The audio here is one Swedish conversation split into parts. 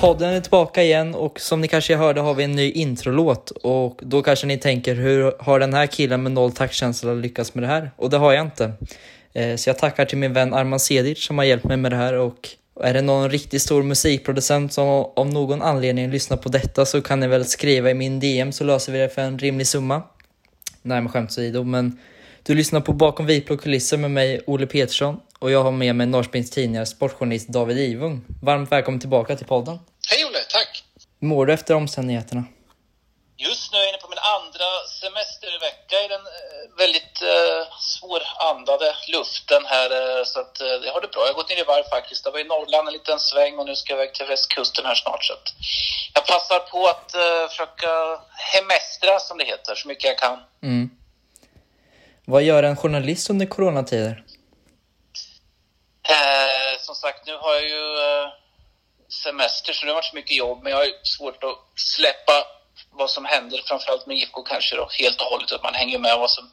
Podden är tillbaka igen och som ni kanske hörde har vi en ny introlåt och då kanske ni tänker hur har den här killen med noll taktkänsla lyckats med det här? Och det har jag inte. Eh, så jag tackar till min vän Arman Sedic som har hjälpt mig med det här och är det någon riktigt stor musikproducent som av någon anledning lyssnar på detta så kan ni väl skriva i min DM så löser vi det för en rimlig summa. Nej men skämt åsido, men du lyssnar på Bakom vitblå kulisser med mig, Olle Petersson, och jag har med mig Norrspins Tidningar sportjournalist David Ivung. Varmt välkommen tillbaka till podden. Hej Olle, tack! Hur mår du efter omständigheterna? Just nu är jag inne på min andra semestervecka i den eh, väldigt eh, svårandade luften här. Eh, så att, eh, jag har det bra. Jag har gått ner i varv faktiskt. Jag var i Norrland en liten sväng och nu ska jag iväg till västkusten här snart. Så att jag passar på att eh, försöka hemestra, som det heter, så mycket jag kan. Mm. Vad gör en journalist under coronatider? Eh, som sagt, nu har jag ju eh, semester så det har varit så mycket jobb men jag har svårt att släppa vad som händer, framförallt med IFK kanske då, helt och hållet. Att man hänger med vad som...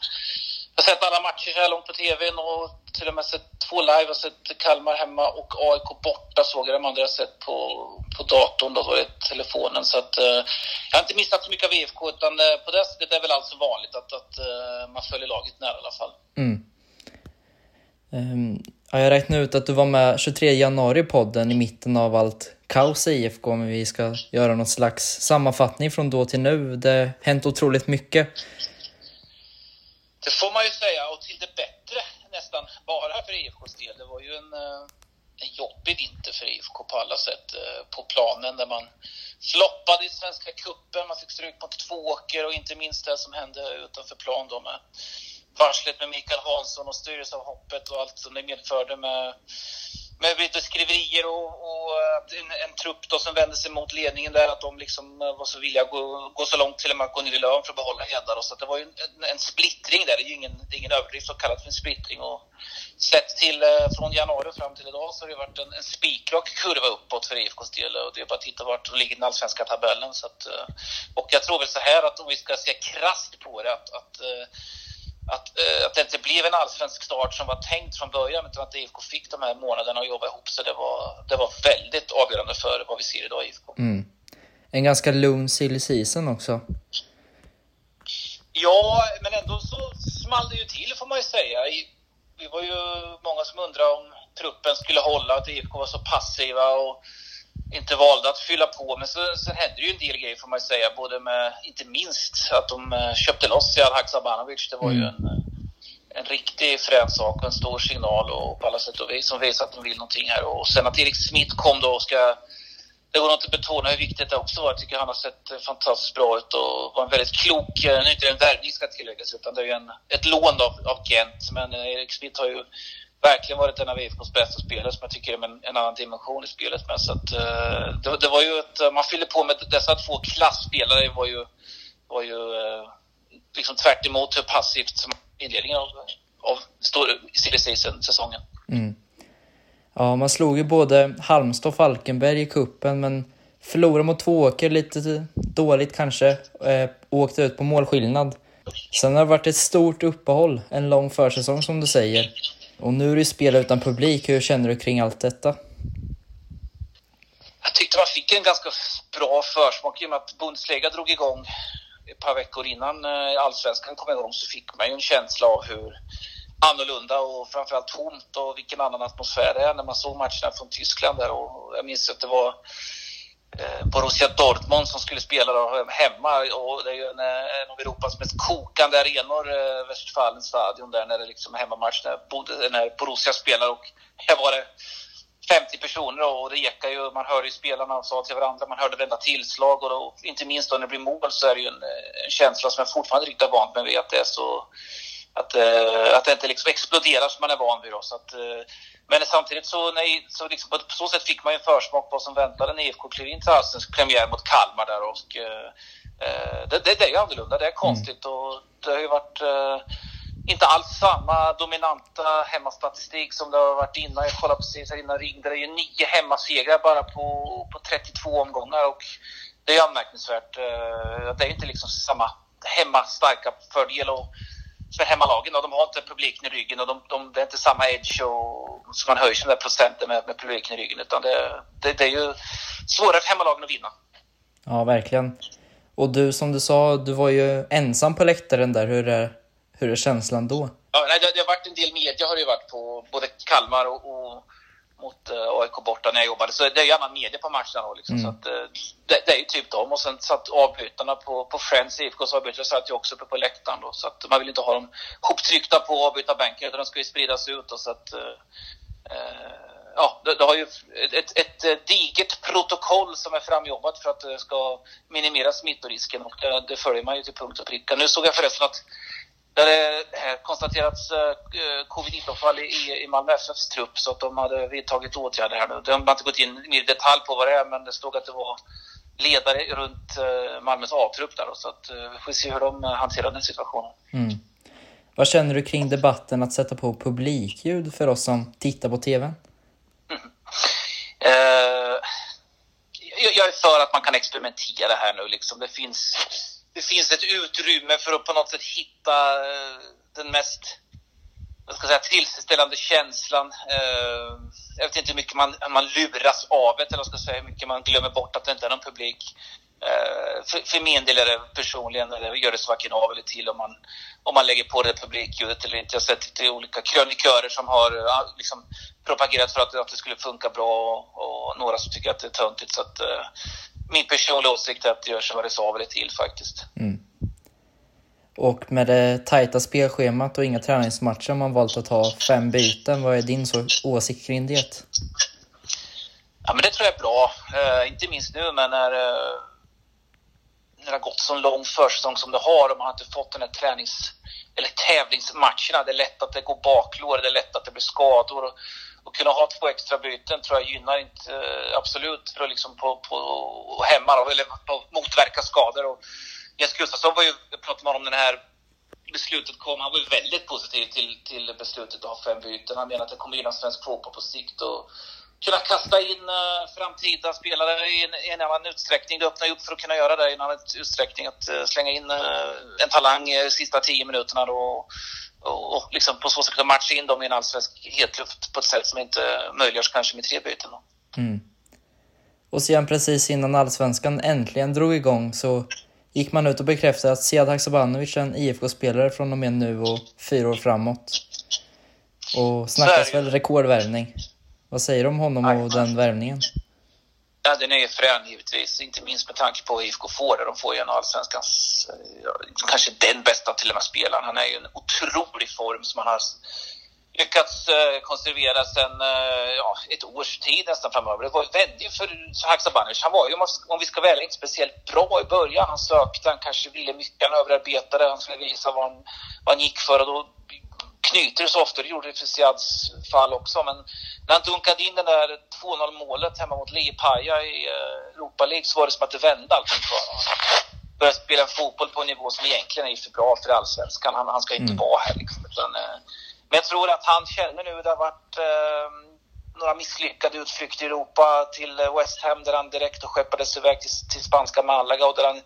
Jag har sett alla matcher så här långt på TVn och till och med sett två live. Jag har sett Kalmar hemma och AIK borta såg jag. De andra jag sett på, på datorn då, då telefonen. Så att, eh, jag har inte missat så mycket av IFK utan eh, på det sättet är väl alltså vanligt att, att eh, man följer laget nära i alla fall. Mm. Um, ja, jag räknade ut att du var med 23 januari i podden i mitten av allt kaos i IFK, men vi ska göra någon slags sammanfattning från då till nu. Det har hänt otroligt mycket. Det får man ju säga, och till det bättre nästan bara för IFKs del. Det var ju en, eh, en jobbig vinter för IFK på alla sätt. Eh, på planen där man floppade i Svenska Cupen, man fick stryk mot Tvååker och inte minst det som hände utanför plan då med varslet med Mikael Hansson och styrelseavhoppet och allt som det medförde med, med lite skriverier och, och en, en, trupp då som vände sig mot ledningen där, att de liksom eh, var så villiga att gå, gå så långt till och med att gå ner i lön för att behålla Hedda. Så det var ju en, en, splittring där, det är ju ingen, det är ingen överdrift att kalla det för en splittring. Och sett till eh, från januari fram till idag så har det varit en, en spikrak kurva uppåt för IFKs del och det är bara att titta vart de ligger i den allsvenska tabellen. Så att, eh, och jag tror väl så här att om vi ska se krasst på det, att, att att, eh, att det inte blev en allsvensk start som var tänkt från början utan att IFK fick de här månaderna att jobba ihop sig. Det var, det var väldigt avgörande för vad vi ser idag i IFK. Mm. En ganska lugn silly season också. Ja, men ändå så small det ju till får man ju säga. Vi var ju många som undrade om truppen skulle hålla, att IFK var så passiva och inte valde att fylla på. Men så, sen hände ju en del grejer får man ju säga. Både med, inte minst, att de eh, köpte loss Sead Haksabanovic. Det var mm. ju en, eh, en riktig frän sak och en stor signal och på alla sätt och vis som visar att de vill någonting här. Och sen att Erik Smith kom då och ska det går inte att betona hur viktigt det också var. Jag tycker han har sett fantastiskt bra ut och var en väldigt klok, nu är inte en värvning ska tilläggas, utan det är ju en, ett lån av, av Gent. Men Erik Smith har ju verkligen varit en av IFKs bästa spelare som jag tycker är en, en annan dimension i spelet med. Så att, eh, det, det, var ju ett, eh, man fyllde på med dessa två klassspelare var ju, var ju uh, liksom tvärt emot hur passivt som inledningen av, av säsongen. Mm. Ja, man slog ju både Halmstad och Falkenberg i kuppen men förlorade mot Tvååker lite dåligt kanske eh, åkte ut på målskillnad. Sen har det varit ett stort uppehåll, en lång försäsong som du säger. Och nu är det spel utan publik. Hur känner du kring allt detta? Jag tyckte man fick en ganska bra försmak i och med att Bundesliga drog igång ett par veckor innan eh, allsvenskan kom igång så fick man ju en känsla av hur annorlunda och framförallt tomt och vilken annan atmosfär det är när man såg matcherna från Tyskland där och jag minns att det var Eh, Borussia Dortmund som skulle spela då hemma och det är ju en, eh, en av Europas mest kokande arenor, eh, Westfalens stadion där när det liksom är hemmamatch när, när Borussia spelar och här var det 50 personer och det ekar ju, man hörde ju spelarna sa till varandra, man hörde varenda tillslag och då, inte minst då när det blir mål så är det ju en, en känsla som jag fortfarande riktigt vant mig vid att det är så att, att det inte liksom exploderar som man är van vid. Då. Så att, men samtidigt så, nej, så liksom på så sätt fick man ju en försmak på vad som väntade när IFK klev in till höstens premiär mot Kalmar där och eh, eh, det, det, det, är ju annorlunda, det är konstigt mm. och det har ju varit eh, inte alls samma dominanta hemmastatistik som det har varit innan. Jag kollade precis här innan ringde. Det är ju nio hemmasegrar bara på, på 32 omgångar och det är anmärkningsvärt. Eh, det är inte liksom samma hemmastarka fördel och för hemmalagen. Och de har inte publiken i ryggen och de, de, det är inte samma edge och, så man höjer sin där procenten med, med publiken i ryggen. Utan det, det, det är ju svårare för hemmalagen att vinna. Ja, verkligen. Och du, som du sa, du var ju ensam på läktaren där. Hur är, hur är känslan då? Ja, nej, det, det har varit en del media har det ju varit på både Kalmar och, och mot eh, AIK borta när jag jobbade. Så det är ju annan media på matcherna då liksom. Mm. Så att, uh, det, det, är ju typ dem. Och sen satt avbytarna på, på Friends, IFKs avbytare, satt ju också uppe på läktaren då. Så att man vill inte ha dem hoptryckta på avbytarbänken utan de ska ju spridas ut. Och så att, uh, ja, det, det, har ju ett, ett, ett digert protokoll som är framjobbat för att det ska minimera smittorisken och det, det följer man ju till punkt och pricka. Nu såg jag förresten att det hade konstaterats eh, covid-19-fall i, i Malmö FFs trupp så att de hade vidtagit åtgärder här nu. De har inte gått in mer i detalj på vad det är men det stod att det var ledare runt eh, Malmös A-trupp där då, så att eh, vi får se hur de hanterar den situationen. Mm. Vad känner du kring debatten att sätta på publikljud för oss som tittar på TV? Mm. Uh, jag är för att man kan experimentera här nu liksom. Det finns det finns ett utrymme för att på något sätt hitta eh, den mest vad ska jag säga, tillfredsställande känslan. Eh, jag vet inte hur mycket man, man luras av det, eller vad ska jag säga, hur mycket man glömmer bort att det inte är någon publik. Eh, för, för min del är det personligen, det gör det så varken av eller till om man, om man lägger på det publikljudet eller inte. Jag har sett lite olika krönikörer som har liksom, propagerat för att, att det skulle funka bra och, och några som tycker att det är töntigt. Så att, min personliga åsikt är att det gör sig vad det till faktiskt. Mm. Och med det tajta spelschemat och inga träningsmatcher man valt att ha fem byten. Vad är din åsikt kring det? Ja, men det tror jag är bra. Uh, inte minst nu, men när, uh, när det har gått så lång försäsong som det har och man har inte fått den här tränings eller tävlingsmatcherna. Det är lätt att det går baklår, det är lätt att det blir skador. Och, och kunna ha två extra byten tror jag gynnar inte eh, absolut för att liksom på, på hämma eller på motverka skador. Och Jens Gustafsson var ju, pratade man om den här beslutet kom, han var ju väldigt positiv till, till beslutet att ha fem byten. Han menar att det kommer gynna svensk fotboll på sikt och kunna kasta in eh, framtida spelare i en, i en annan utsträckning. Det öppnar ju upp för att kunna göra det i en annan utsträckning. Att eh, slänga in en talang sista tio minuterna då och, och liksom på så sätt kunna matcha in dem i en allsvensk hetluft på ett sätt som inte möjliggörs kanske med tre byten. Mm. Och sen precis innan allsvenskan äntligen drog igång så gick man ut och bekräftade att Sead Haksabanovic är en IFK-spelare från och med nu och fyra år framåt. Och snackas väl rekordvärvning. Vad säger du om honom och den värvningen? Ja, den är ju frän givetvis, inte minst med tanke på IFK får De får ju en av allsvenskans, eh, kanske den bästa till och med spelaren. Han är ju en otrolig form som han har lyckats eh, konservera sedan eh, ja, ett års tid nästan framöver. Det var väldigt för Haksabanovic. Han var ju, om vi ska välja, inte speciellt bra i början. Han sökte, han kanske ville mycket, han överarbetade, han skulle visa vad han, vad han gick för och då knyter så ofta. Det gjorde det för Siads fall också. Men när han dunkade in det där 2-0 målet hemma mot Liepaja i eh, Europa League så var det som att det vände allting för honom. Han började spela fotboll på en nivå som egentligen är för bra för allsvenskan. Han, han ska inte mm. vara här liksom. Utan, eh, men jag tror att han känner nu, det har varit eh, några misslyckade utflykter i Europa till West Ham där han direkt skeppades iväg till, till spanska Malaga och där han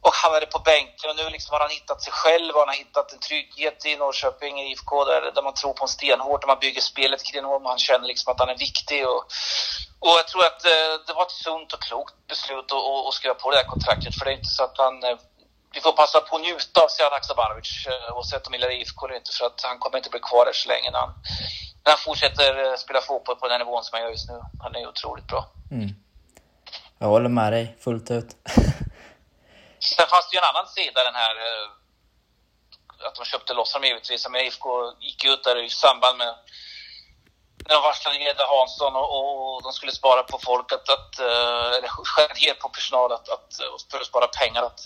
och hamnade på bänken och nu liksom har han hittat sig själv och han har hittat en trygghet i Norrköping, i IFK, där, där man tror på en stenhårt, där man bygger spelet kring honom och han känner liksom att han är viktig. Och, och jag tror att eh, det var ett sunt och klokt beslut att, att skriva på det här kontraktet för det är inte så att han eh, vi får passa på att njuta av Sead Haksabanovic eh, oavsett om gillar IFK eller inte för att han kommer inte bli kvar där så länge när han, när han fortsätter eh, spela fotboll på den nivån som han gör just nu. Han är otroligt bra. Mm. Jag håller med dig fullt ut. Sen fanns det ju en annan sida, den här eh, att de köpte loss honom givetvis. Men IFK gick ut där i samband med när de varslade Geda Hansson och, och, de skulle spara på folk, att, att, eh, eller skära ner på personal att, att, för att spara pengar. Att,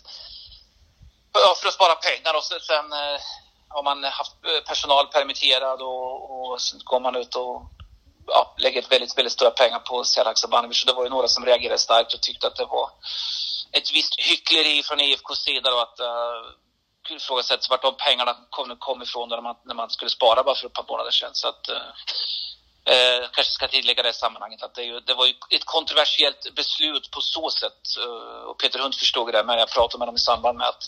ja, för att spara pengar och sen eh, har man haft personal permitterad och, och sen går man ut och ja, lägger väldigt, väldigt stora pengar på Selak Sabanovic. Så det var ju några som reagerade starkt och tyckte att det var ett visst hyckleri från IFKs sida då att uh, ifrågasätts vart de pengarna kom, kom ifrån när man, när man skulle spara bara för ett par månader sedan. Så att, uh, Eh, kanske ska tillägga det i sammanhanget att det, ju, det, var ju ett kontroversiellt beslut på så sätt. Eh, och Peter Hunt förstod det, men jag pratade med dem i samband med att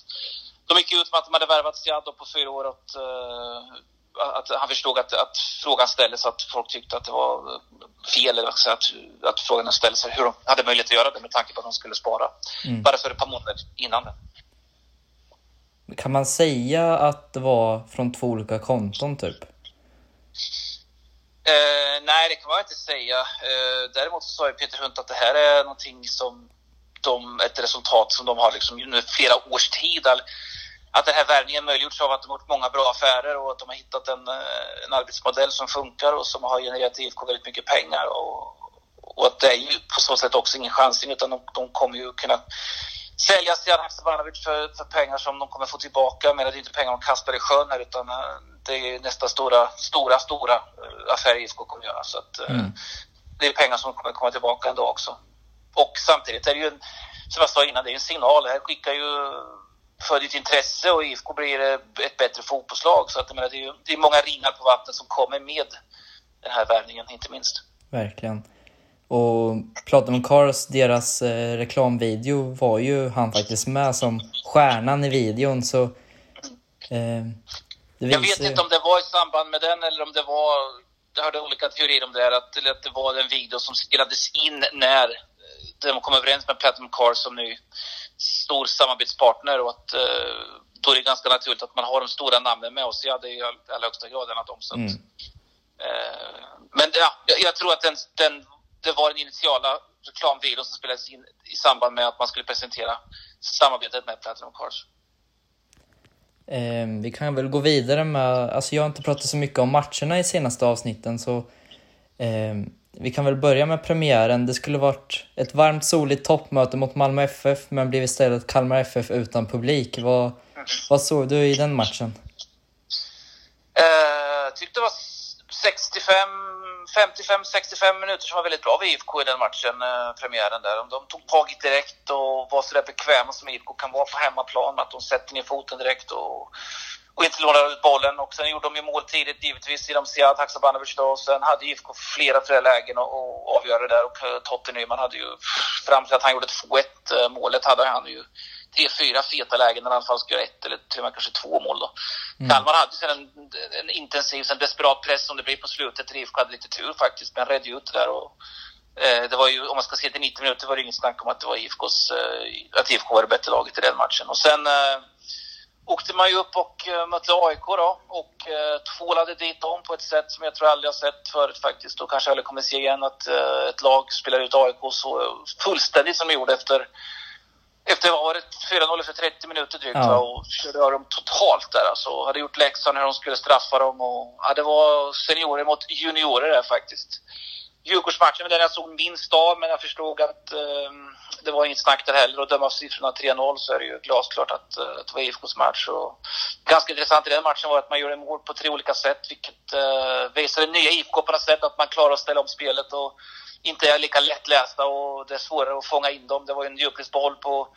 de gick ut med att de hade värvat Siad på fyra år och eh, att han förstod att, att frågan ställdes, att folk tyckte att det var fel, eller att, att frågan ställdes hur de hade möjlighet att göra det med tanke på att de skulle spara mm. bara för ett par månader innan det. Kan man säga att det var från två olika konton typ? Eh, nej, det kan man inte säga. Eh, däremot så sa ju Peter Hunt att det här är någonting som de, ett resultat som de har liksom nu flera års tid att den här värvningen möjliggjorts av att de har gjort många bra affärer och att de har hittat en, eh, en arbetsmodell som funkar och som har genererat IFK väldigt mycket pengar. Och, och att det är ju på så sätt också ingen chansning utan de, de kommer ju kunna sälja Stian Haksabanovic för, för pengar som de kommer få tillbaka. Men det är inte pengar de kastar i sjön här utan eh, det är nästa stora, stora, stora eh, affär IFK kommer göra. Så att, mm. det är pengar som kommer komma tillbaka en dag också. Och samtidigt är det ju, en, som jag sa innan, det är en signal. Det här skickar ju för ditt intresse och IFK blir ett bättre fotbollslag. Så att, menar, det, är ju, det är många ringar på vattnet som kommer med den här värvningen, inte minst. Verkligen. Och Platinum Cars, deras eh, reklamvideo var ju han faktiskt med som stjärnan i videon. Så, eh, Jag vet inte om det var i samband med den eller om det var, jag hörde olika teorier om det här, att, att det var en video som spelades in när de kom överens med Platinum Cars som ny stor samarbetspartner och att eh, då är det ganska naturligt att man har de stora namnen med oss. Ja, det är i allra högsta grad en av dem. Så att, mm. eh, men ja, jag tror att den, den, det var den initiala reklamvideon som spelades in i samband med att man skulle presentera samarbetet med Platinum Cars. Eh, vi kan väl gå vidare med, alltså jag har inte pratat så mycket om matcherna i senaste avsnitten så eh, vi kan väl börja med premiären. Det skulle varit ett varmt soligt toppmöte mot Malmö FF men blev istället Kalmar FF utan publik. Vad, vad såg du i den matchen? Jag uh, tyckte det var 55-65 minuter som var väldigt bra vid IFK i den matchen, uh, premiären där. De tog tag i direkt och var sådär bekväma som IFK kan vara på hemmaplan med att de sätter ner foten direkt och och inte lånade ut bollen. Och sen gjorde de ju mål tidigt givetvis genom Siad Haksabanovic då. Och sen hade IFK flera, flera lägen att avgöra det där. Och eh, Totte Nyman hade ju, fram till att han gjorde 2-1 eh, målet, hade han ju tre, fyra feta lägen när han fall skulle göra ett eller till och med kanske två mål då. Mm. Kalmar hade sen en, en intensiv, en desperat press som det blir på slutet. IFK hade lite tur faktiskt, men redde ut det där. Och, eh, det var ju, om man ska se till 90 minuter var det inget snack om att det var IFKs, eh, att IFK var det bättre laget i den matchen. Och sen eh, åkte man ju upp och uh, mötte AIK då och uh, tvålade dit dem på ett sätt som jag tror jag aldrig har sett förut faktiskt och kanske aldrig kommer se igen att uh, ett lag spelar ut AIK så fullständigt som de gjorde efter efter vad var det, 4-0 efter 30 minuter drygt ja. och körde över dem totalt där alltså. Hade gjort läxan hur de skulle straffa dem och ja, det var seniorer mot juniorer där faktiskt. Djurgårdsmatchen var den jag såg minst av men jag förstod att um, det var inget snack där heller. Och döma av siffrorna 3-0 så är det ju glasklart att, uh, att det var IFKs match. Och ganska intressant i den matchen var att man gjorde mål på tre olika sätt, vilket uh, visade nya IFK på något sätt, att man klarar att ställa om spelet och inte är lika lättlästa och det är svårare att fånga in dem. Det var ju en djupledsboll på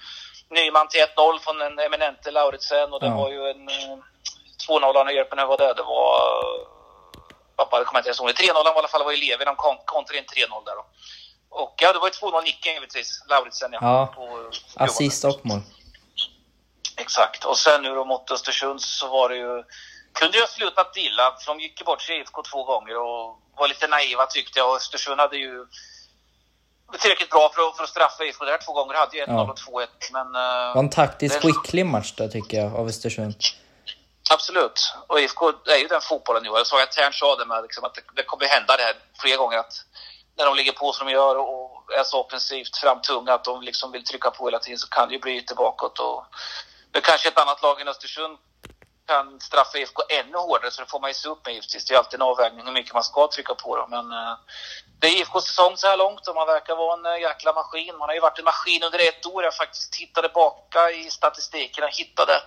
Nyman till 1-0 från en eminente Lauritsen och det ja. var ju en uh, 2-0 han Järpen, var det? Det var... Pappa, kommer inte ihåg. 3-0 var i alla fall, var Levi, de kontrade in 3-0 där då. Och ja, det var ju 2-0 nicken givetvis. Lauritsen ja. ja. På, Assist och mål. Exakt. Och sen nu då mot Östersund så var det ju... Kunde ju ha slutat illa, för de gick ju bort sig IFK två gånger och var lite naiva tyckte jag. Och Östersund hade ju tillräckligt bra för att, för att straffa IFK. Det här två gånger hade ju 1-0 ja. och 2-1. Men... Uh, det var en taktiskt skicklig match där tycker jag, av Östersund. Absolut. Och IFK är ju den fotbollen nu. Jag såg att Tern sa det med liksom, att det, det kommer hända det här flera gånger att när de ligger på som de gör och är så offensivt framtunga att de liksom vill trycka på hela tiden så kan det ju bli lite bakåt. Och det kanske ett annat lag än Östersund kan straffa IFK ännu hårdare så det får man ju se upp med givetvis. Det är alltid en avvägning hur mycket man ska trycka på dem. Men eh, det är IFKs säsong så här långt och man verkar vara en eh, jäkla maskin. Man har ju varit en maskin under ett år. Jag faktiskt tittade baka i statistiken och hittade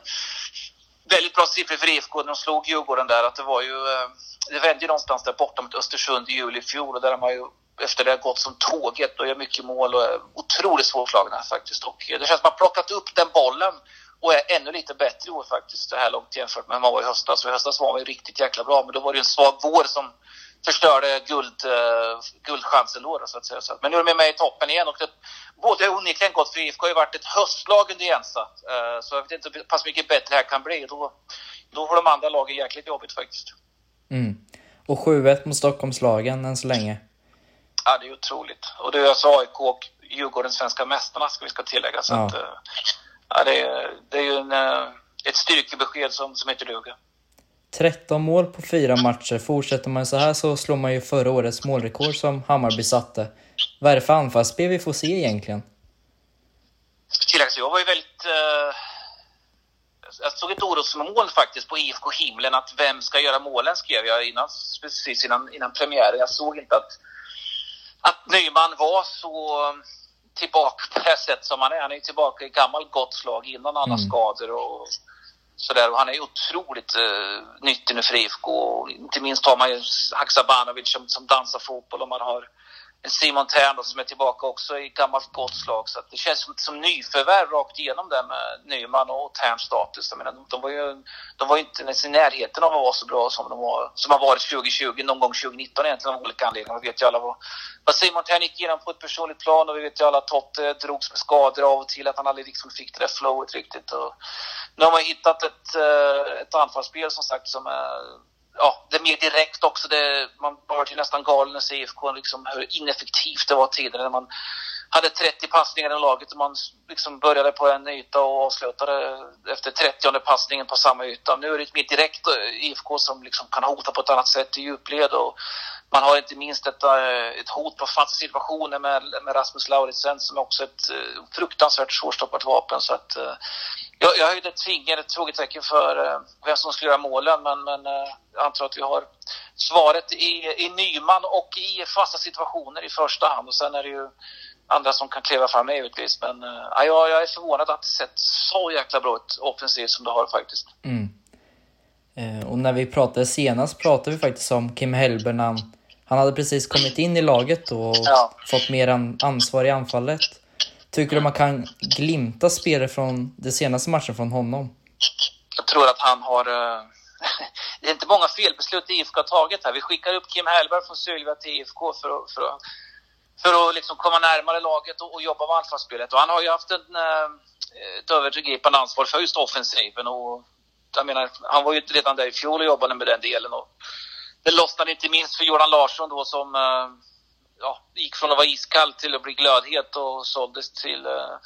väldigt bra siffror för IFK när de slog Djurgården där. Att det var ju, eh, det vände ju någonstans där borta mot Östersund i juli i fjol och där har man ju efter det har gått som tåget och gör mycket mål och är otroligt svårslagna faktiskt. Och eh, det känns som att man plockat upp den bollen och är ännu lite bättre i år faktiskt det här långt jämfört med hur man var i höstas. Och i höstas var man ju riktigt jäkla bra men då var det en svag vår som förstörde guld, uh, guldchansen då, så att säga. Så, men nu är de med i toppen igen och det, både onekligen gott för IFK har ju varit ett höstlag under Jensa. Uh, så jag vet inte hur pass mycket bättre det här kan bli. Då, då får de andra lagen jäkligt jobbigt faktiskt. Mm. Och 7-1 mot Stockholmslagen än så länge. Ja, det är otroligt. Och det är alltså AIK och Djurgården svenska mästarna ska vi ska tillägga. Så ja. Att, ja, det, är, det är ju en, ett styrkebesked som, som inte duger. 13 mål på fyra matcher. Fortsätter man så här så slår man ju förra årets målrekord som Hammarby satte. Vad är det för anfallsspel vi får se egentligen? Tilläggas, jag var ju väldigt... Uh, jag såg ett orosmål faktiskt på IFK Himlen att vem ska göra målen skrev jag innan, precis innan, innan premiären. Jag såg inte att, att Nyman var så tillbaka på det sätt som han är. Han är tillbaka i gammalt gott slag innan alla mm. skador och sådär. Och han är otroligt eh, nyttig nu för IFK. Inte minst har man ju Haksabanovic som, som dansar fotboll och man har Simon Tern som är tillbaka också i gammalt gott slag. Så det känns som, som nyförvärv rakt igenom där med Nyman och Terns status. Jag menar, de, var ju de var inte ens i närheten av att vara så bra som de var, som har varit 2020, någon gång 2019 egentligen av olika anledningar. Vi vet ju alla vad, vad Simon Tern gick igenom på ett personligt plan och vi vet ju alla att Totte drogs med skador av och till, att han aldrig liksom fick det där flowet riktigt. Och nu har man hittat ett, eh, ett anfallsspel som sagt som är ja, det är mer direkt också. Det, man var ju nästan galen när IFK, liksom, hur ineffektivt det var tidigare när man hade 30 passningar i laget och man liksom började på en yta och avslutade efter 30 passningen på samma yta. Nu är det ett mer direkt IFK som liksom kan hota på ett annat sätt i djupled och man har inte minst ett, eh, ett hot på fasta situationer med, med Rasmus Lauritsen som också är ett eh, fruktansvärt svårstoppat vapen. Så att, eh, jag, jag höjde ett finger, ett frågetecken för vem som skulle göra målen men, men jag antar att vi har svaret i, i Nyman och i fasta situationer i första hand och sen är det ju andra som kan kliva fram givetvis. Men uh, ja, jag är förvånad att det sett så jäkla bra ut offensivt som det har faktiskt. Mm. Eh, och när vi pratade senast pratade vi faktiskt om Kim Hellberg han, han hade precis kommit in i laget och ja. fått mer ansvar i anfallet. Tycker du man kan glimta spelare från den senaste matchen från honom? Jag tror att han har... Eh, det är inte många felbeslut IFK har tagit här. Vi skickar upp Kim Hellberg från Sylvia till IFK för att, för att för att liksom komma närmare laget och, och jobba med anfallsspelet. Och han har ju haft en, eh, ett övergripande ansvar för just offensiven. Och, jag menar, han var ju redan där i fjol och jobbade med den delen. Och det lossnade inte minst för Jordan Larsson då som eh, ja, gick från att vara iskall till att bli glödhet och såldes till, eh,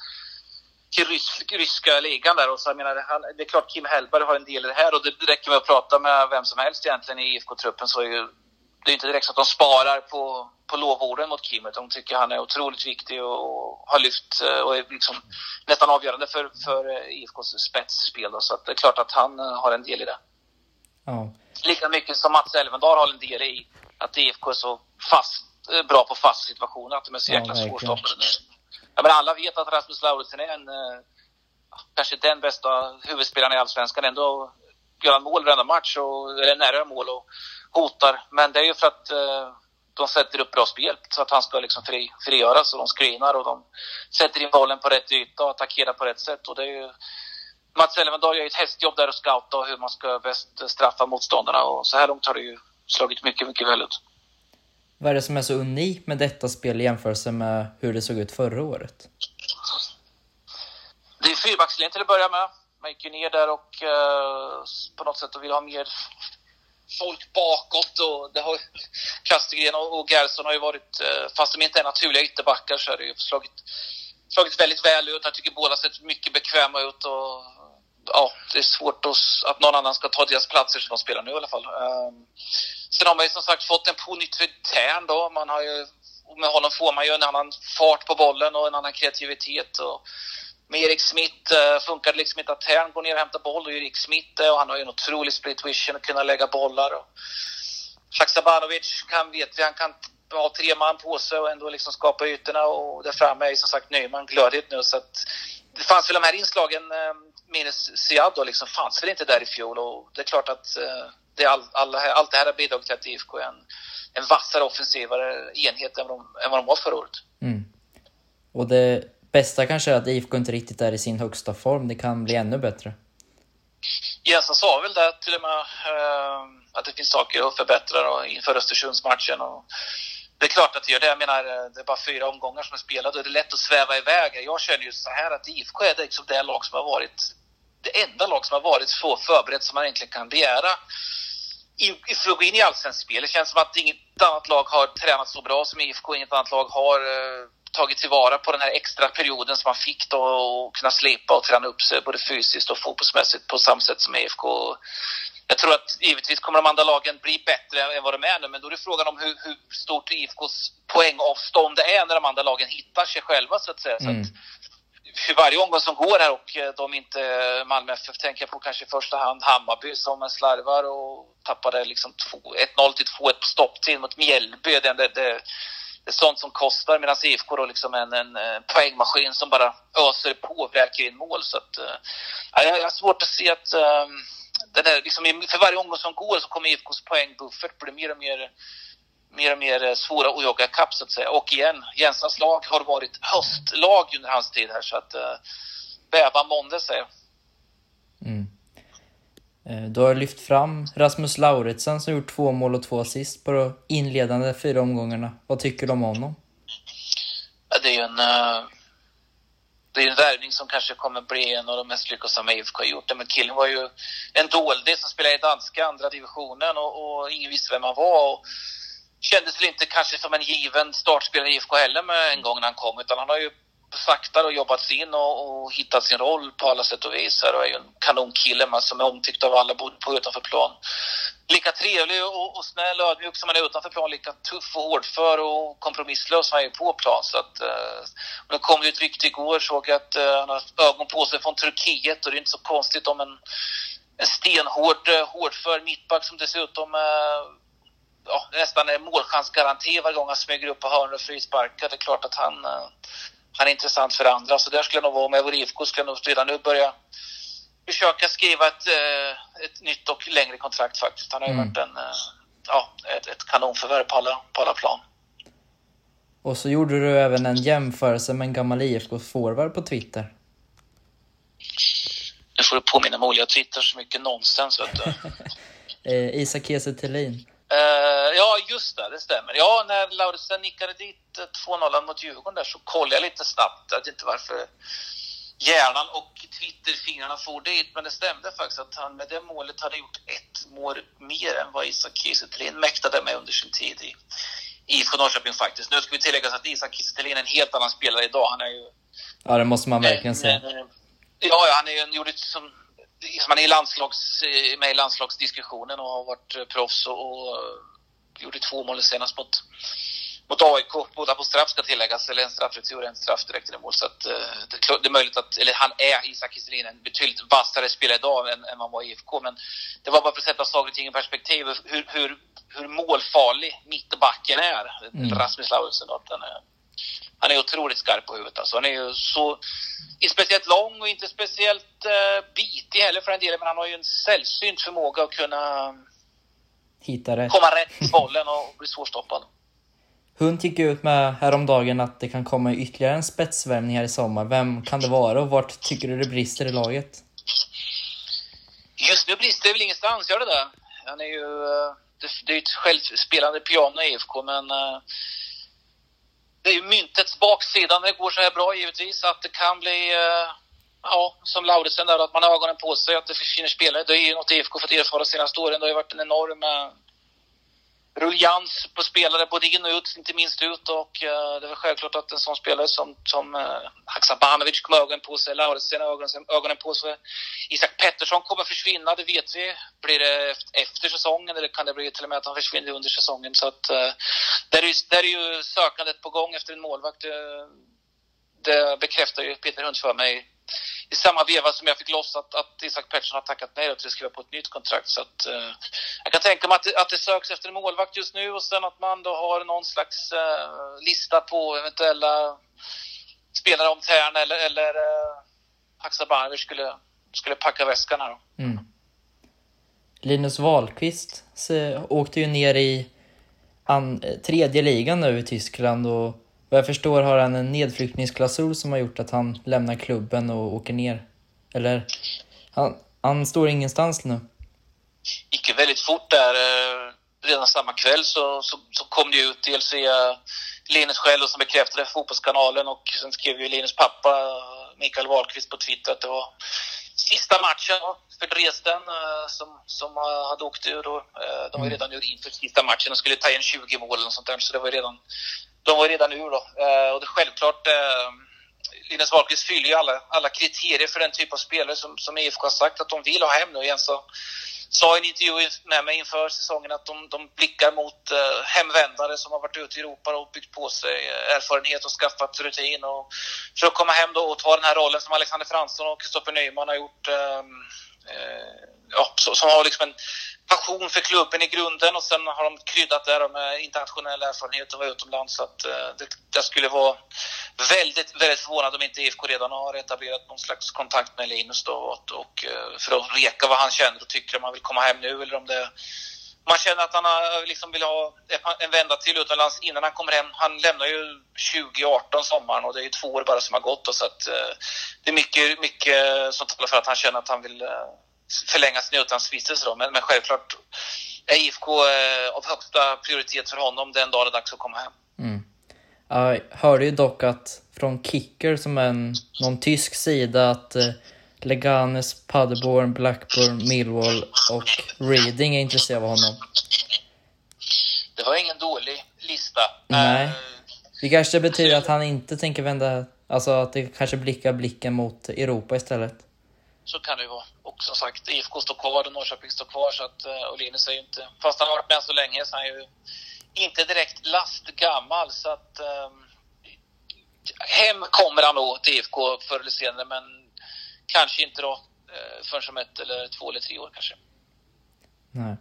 till rysk, ryska ligan där. Och så, jag menar, han, det är klart Kim Hellberg har en del i det här och det räcker med att prata med vem som helst egentligen i IFK-truppen så är ju, det är inte direkt så att de sparar på på lovorden mot Kim. De tycker han är otroligt viktig och har lyft eh, och är liksom nästan avgörande för, för eh, IFKs spetsspel. Så att det är klart att han har en del i det. Ja. Lika mycket som Mats Elvendal har en del i att IFK är så fast, bra på fast situationer, att de är så jäkla ja, svårstoppade. Ja, men alla vet att Rasmus Lauritsen är en, kanske den bästa huvudspelaren i Allsvenskan. Ändå gör han mål varenda match, och, eller nära mål och hotar. Men det är ju för att de sätter upp bra spel så att han ska liksom fri, frigöras och de screenar och de sätter in bollen på rätt yta och attackerar på rätt sätt. Och det är ju, Mats Elfendal gör ett hästjobb där och scouta hur man ska bäst straffa motståndarna och så här långt har det ju slagit mycket, mycket väl ut. Vad är det som är så unikt med detta spel i jämförelse med hur det såg ut förra året? Det är fyrbackslinjen till att börja med. Man gick ju ner där och uh, på något sätt vill ha mer folk bakåt och det har Kastegren och Gerson har ju varit, eh, fast de inte är naturliga ytterbackar så har det ju slagit, slagit väldigt väl ut. Jag tycker båda sett mycket bekväma ut och ja, det är svårt att, att någon annan ska ta deras platser som de spelar nu i alla fall. Ehm, sen har man ju som sagt fått en pånytt för Tern då. Man har ju, med honom får man ju en annan fart på bollen och en annan kreativitet. Och, med Erik Smith eh, funkar det liksom inte att Tern går ner och hämtar boll och Erik Smith eh, och han har ju en otrolig split vision att kunna lägga bollar. Och Haksabanovic kan, vet vi, han kan ha tre man på sig och ändå liksom skapa ytorna och där framme är ju som sagt Nyman glödhet nu så att det fanns väl de här inslagen, ehm, minus då, liksom fanns väl inte där i fjol och det är klart att eh, det all, all, allt det här har bidragit till att IFK är en, en vassare offensivare enhet än vad de, än vad de var förra året. Mm. Och det bästa kanske är att IFK inte riktigt är i sin högsta form. Det kan bli ännu bättre. Jensen sa väl det till och med. Eh, att det finns saker att förbättra och inför Östersundsmatchen. Och det är klart att det gör det. Jag menar, eh, det är bara fyra omgångar som är spelade och det är lätt att sväva iväg. Jag känner ju så här att IFK är liksom det lag som har varit det enda lag som har varit så förberett som man egentligen kan begära för att gå in i allsvenskt spel. Det känns som att inget annat lag har tränat så bra som IFK. Inget annat lag har eh, tagit tillvara på den här extra perioden som man fick då och kunna slipa och träna upp sig både fysiskt och fotbollsmässigt på samma sätt som IFK. Jag tror att givetvis kommer de andra lagen bli bättre än vad de är nu, men då är det frågan om hur, hur stort IFKs poängavstånd det är när de andra lagen hittar sig själva så att säga. Mm. Så att, för varje omgång som går här och eh, de inte, Malmö FF tänker på kanske i första hand Hammarby som slarvar och tappade liksom 1-0 till 2-1 på stopptid mot Mjällby. Det, det, det, är sånt som kostar medan IFK då liksom en, en, en poängmaskin som bara öser på och vräker in mål. Så att, äh, jag har svårt att se att äh, den är, liksom, för varje omgång som går så kommer IFKs poängbuffert bli mer och mer mer och mer svåra att jaga kapp så att säga. Och igen, Jensens lag har varit höstlag under hans tid här så att uh, bäva månde säger jag. Mm. Eh, du har lyft fram Rasmus Lauritsen som gjort två mål och två assist på de inledande fyra omgångarna. Vad tycker du om honom? det är ju en, uh, det är en värvning som kanske kommer bli en av de mest lyckosamma IFK har gjort. Men killen var ju en dålig som spelade i danska andra divisionen och, och ingen visste vem han var. Och, kändes väl inte kanske som en given startspelare i IFK heller med en gång när han kom, utan han har ju sakta och jobbat sig in och, och hittat sin roll på alla sätt och vis här och är ju en kanonkille man som är omtyckt av alla både på och utanför plan. Lika trevlig och, och snäll och ödmjuk som han är utanför plan, lika tuff och hårdför och kompromisslös som han är på plan. Så att, eh, och det kom ju ett rykte igår, såg jag att eh, han har ögon på sig från Turkiet och det är inte så konstigt om en, en stenhård, eh, hårdför mittback som dessutom eh, ja, nästan är målchansgaranti varje gång han smyger upp på hörnor och frisparkar. Det är klart att han, eh, han är intressant för andra. Så där skulle jag nog vara, om jag vore IFK skulle jag nog redan nu börja försöka skriva ett, eh, ett nytt och längre kontrakt faktiskt. Han har ju mm. varit en, eh, ja, ett, ett kanonförvärv på alla, på alla plan. Och så gjorde du även en jämförelse med en gammal IFK-forward på Twitter. Nu får du påminna mig, jag twittrar så mycket nonsens vet du. Isak Kiese Thelin. Uh, ja, just det, det stämmer. Ja, när Lauritsen nickade dit 2-0 mot Djurgården där så kollade jag lite snabbt. Vet inte varför hjärnan och Twitterfingrarna for dit, men det stämde faktiskt att han med det målet hade gjort ett mål mer än vad Isak Kiese mäktade med under sin tid i IFK Norrköping faktiskt. Nu ska vi tillägga att Isak Kiese är en helt annan spelare idag. Han är ju... Ja, det måste man verkligen säga. Ja, han är ju en, gjorde som man är landslags, med i landslagsdiskussionen och har varit proffs och, och gjorde två mål senast mot, mot AIK. Båda på straff ska tilläggas, eller en straffretur och en straff direkt i mål. Så att, eh, det, det, är möjligt att, eller han är, Isak Kiselin, en betydligt vassare spelare idag än, än man var i IFK. Men det var bara för att sätta saker och ting i perspektiv. Hur, hur, hur målfarlig mittbacken är, mm. Rasmus Lauritsen. Den är, han är otroligt skarp på huvudet. Alltså. Han är ju så, inte speciellt lång och inte speciellt uh, bitig heller för den delen, men han har ju en sällsynt förmåga att kunna Hitta rätt. komma rätt i bollen och bli svårstoppad. Hund gick ut med häromdagen att det kan komma ytterligare en spetsvärmning här i sommar. Vem kan det vara och vart tycker du det brister i laget? Just nu brister det väl ingenstans, gör det det? Han är ju... Eh, det, det är ju ett självspelande piano i IFK, men uh, det är ju myntets baksida när det går så här bra givetvis, att det kan bli, eh, ja, som Lauritsen där, att man har ögonen på sig, att det försvinner spelare. Det är ju något IFK fått erfara de senaste åren. Det har ju varit en enorm eh, ruljans på spelare både in och ut, inte minst ut. Och uh, det är väl självklart att en sån spelare som, som uh, Haksabanovic kommer ögonen på sig, Lauritsen har ögonen, ögonen på sig. Isak Pettersson kommer försvinna, det vet vi. Blir det efter säsongen eller kan det bli till och med att han försvinner under säsongen? Så att uh, där, är, där är ju sökandet på gång efter en målvakt. Det, det bekräftar ju Peter Hund för mig i samma veva som jag fick loss att, att Isak Pettersson har tackat nej till att skriva på ett nytt kontrakt. Så att, eh, jag kan tänka mig att, att det söks efter en målvakt just nu och sen att man då har någon slags eh, lista på eventuella spelare om Tern eller, eller eh, Haksabanovic skulle, skulle packa väskan här då. Mm. Linus Wahlqvist eh, åkte ju ner i an, tredje ligan nu i Tyskland och vad jag förstår har han en nedflyttningsklausul som har gjort att han lämnar klubben och åker ner. Eller? Han, han står ingenstans nu. gick ju väldigt fort där. Eh, redan samma kväll så, så, så kom det ut dels via Linus själv som bekräftade Fotbollskanalen och sen skrev ju Linus pappa Mikael Wahlqvist på Twitter att det var sista matchen för Dresden eh, som, som hade åkt ur. Och, de var mm. redan ur inför sista matchen och skulle ta igen 20 mål och sånt där. Så det var redan, de var redan ur då. Och det självklart Linus Wahlqvist fyller ju alla, alla kriterier för den typ av spelare som, som IFK har sagt att de vill ha hem nu igen. Så sa i en intervju med mig inför säsongen att de, de blickar mot eh, hemvändare som har varit ute i Europa och byggt på sig eh, erfarenhet och skaffat rutin. Och för att komma hem då och ta den här rollen som Alexander Fransson och Kristoffer Nyman har gjort. Eh, eh, Eh, ja, så, som har liksom en passion för klubben i grunden och sen har de kryddat det med internationell erfarenhet och var utomlands. Så att, eh, det, det, skulle vara väldigt, väldigt förvånad om inte IFK redan har etablerat någon slags kontakt med Linus då och, och eh, för att reka vad han känner och tycker om han vill komma hem nu eller om det man känner att han har, eh, liksom vill ha en vända till utomlands innan han kommer hem. Han lämnar ju 2018 sommaren och det är ju två år bara som har gått. Och så att, eh, det är mycket, mycket eh, som talar för att han känner att han vill eh, förlänga sin utlandsvistelse. Men, men självklart är IFK eh, av högsta prioritet för honom den dag det är dags att komma hem. Mm. Jag hörde ju dock att från Kicker, som är en, någon tysk sida, att eh, Leganes, Paderborn, Blackburn, Millwall och Reading är intresserade av honom. Det var ingen dålig lista. Nej. Uh, det kanske betyder att han inte tänker vända, alltså att det kanske blickar blicken mot Europa istället. Så kan det ju vara. Och som sagt, IFK står kvar och Norrköping står kvar. Så att, eh, Linus är ju inte, fast han har varit med så länge så är han ju inte direkt lastgammal. Så att um, hem kommer han nog till IFK förr eller senare, men kanske inte då uh, förrän om ett eller två eller tre år kanske. Nej.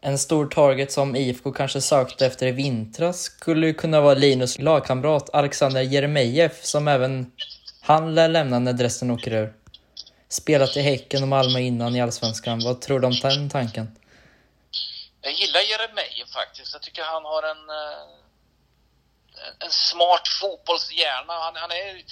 En stor target som IFK kanske sökte efter i vintras skulle kunna vara Linus lagkamrat Alexander Jeremejeff som även han lär lämna när Dresden åker ur spelat i Häcken och Malmö innan i Allsvenskan. Vad tror du om den tanken? Jag gillar Jeremejeff faktiskt. Jag tycker han har en, eh, en smart fotbollshjärna. Han, han är,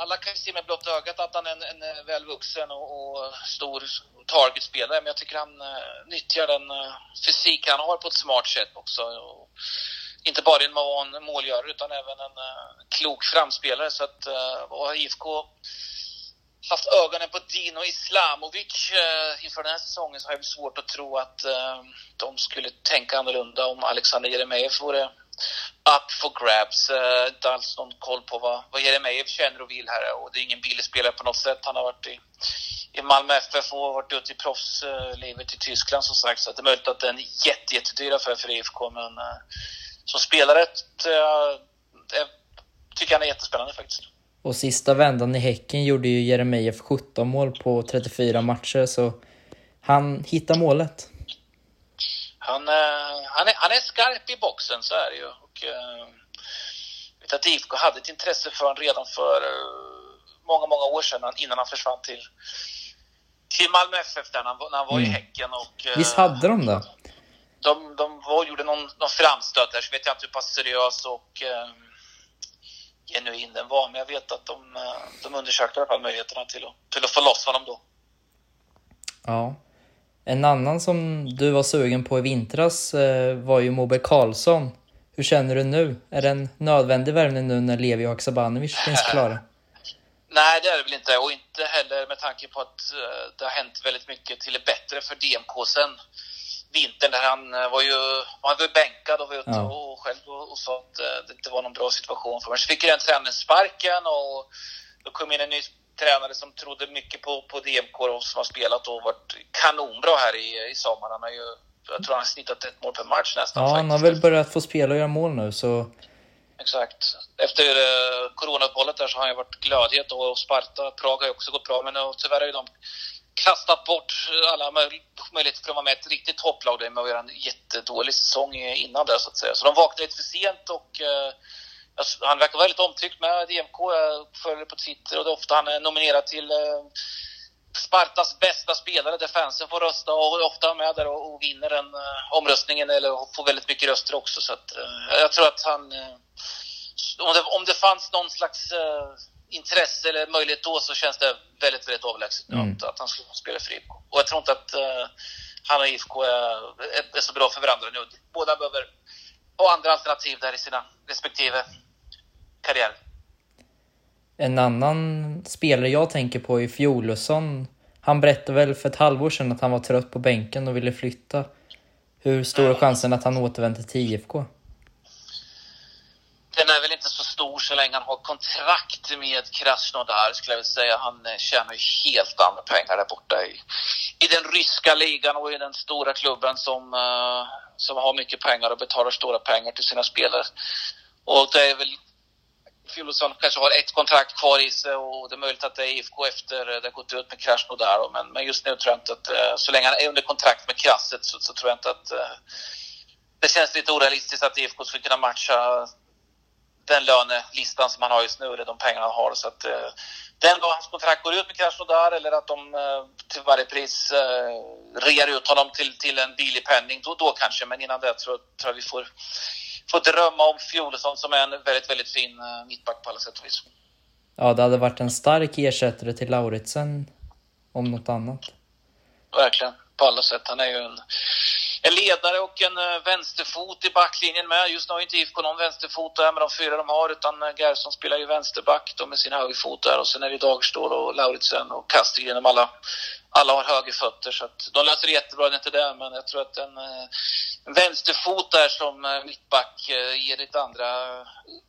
alla kan ju se med blott ögat att han är en, en eh, välvuxen och, och stor targetspelare, men jag tycker han uh, nyttjar den uh, fysik han har på ett smart sätt också. Och inte bara en van målgörare utan även en uh, klok framspelare. Så att, uh, IFK haft ögonen på Dino Islamovic eh, inför den här säsongen så har jag svårt att tro att de skulle tänka annorlunda om Alexander Jeremejeff vore up for grabs. Eh, inte alls någon koll på vad, vad Jeremejeff känner och vill här och det är ingen billig spelare på något sätt. Han har varit i, i Malmö FF och varit ute i proffslivet eh, i Tyskland som sagt så det är möjligt att det är en jätte, jättedyr affär för IFK men eh, som spelare eh, tycker jag han är jättespännande faktiskt. Och sista vändan i Häcken gjorde ju Jeremejeff 17 mål på 34 matcher, så han hittar målet. Han, uh, han, är, han är skarp i boxen, så är det ju. Och, uh, vet att IFK hade ett intresse för honom redan för uh, många, många år sedan, innan han försvann till, till Malmö FF där, när han, när han var mm. i Häcken. Och, Visst hade de det? De, de var, gjorde någon, någon framstöt där, så vet jag inte hur pass seriös och uh, genuin den var. Men jag vet att de, eh, de undersökte i alla fall möjligheterna till att, till att få loss honom då. Ja. En annan som du var sugen på i vintras eh, var ju Moberg Karlsson. Hur känner du nu? Är det en nödvändig värvning nu när Levi och Haksabanovic finns klara? Nej, det är det väl inte. Och inte heller med tanke på att uh, det har hänt väldigt mycket till det bättre för DMK sen vintern där han eh, var ju, han var bänkad och var ute ja. och själv och, och sa att eh, det inte var någon bra situation för mig. Så fick den tränaren sparken och då kom in en ny tränare som trodde mycket på, på DMK och som har spelat och varit kanonbra här i, i sommar. Han har ju, jag tror han har snittat ett mål per match nästan. Ja, faktiskt. han har väl börjat få spela och göra mål nu så... Exakt. Efter eh, coronauppehållet där så har han ju varit glödhet och Sparta, Prag har ju också gått bra men och tyvärr har ju de kastat bort alla möjligheter för att vara med i ett riktigt topplag med att göra en jättedålig säsong innan det så att säga. Så de vaknade lite för sent och eh, han verkar väldigt omtyckt med DMK. Jag följer på Twitter och det är ofta han är nominerad till eh, Spartas bästa spelare där fansen får rösta och är ofta med där och, och vinner den eh, omröstningen eller får väldigt mycket röster också. Så att, eh, jag tror att han... Eh, om det, om det fanns någon slags eh, intresse eller möjlighet då så känns det väldigt, väldigt avlägset mm. att, att han skulle spela för IFK. Och jag tror inte att uh, han och IFK är, är så bra för varandra nu. Båda behöver ha andra alternativ där i sina respektive karriärer. En annan spelare jag tänker på är Fjolusson. Han berättade väl för ett halvår sedan att han var trött på bänken och ville flytta. Hur stor är chansen att han återvänder till IFK? Den är väl inte så stor så länge han har kontrakt med Krasnodar skulle jag vilja säga. Han eh, tjänar ju helt andra pengar där borta i, i den ryska ligan och i den stora klubben som, uh, som har mycket pengar och betalar stora pengar till sina spelare. Och det är väl Filosson kanske har ett kontrakt kvar i sig och det är möjligt att det är IFK efter det har gått ut med Krasnodar. Men, men just nu tror jag inte att, eh, så länge han är under kontrakt med Krasset så, så tror jag inte att eh, det känns lite orealistiskt att IFK skulle kunna matcha den lönelistan som han har just nu, eller de pengarna han har. Så att, eh, den dag hans kontrakt går ut med Krasnodar eller att de till varje pris rear ut honom till, till en billig penning, då, då kanske. Men innan det tror, tror jag vi får, får drömma om Fjolesson som är en väldigt, väldigt fin eh, mittback på alla sätt och vis. Ja, det hade varit en stark ersättare till Lauritsen om något annat. Verkligen, på alla sätt. Han är ju en en ledare och en uh, vänsterfot i backlinjen med. Just nu har inte IFK någon vänsterfot där med de fyra de har utan uh, Gerson spelar ju vänsterback då med sin högerfot där och sen är det Dagerstål och Lauritsen och Kastegren. De alla, alla har högerfötter så att de löser det jättebra, det är inte det men jag tror att en, uh, en vänsterfot där som uh, mittback ger lite andra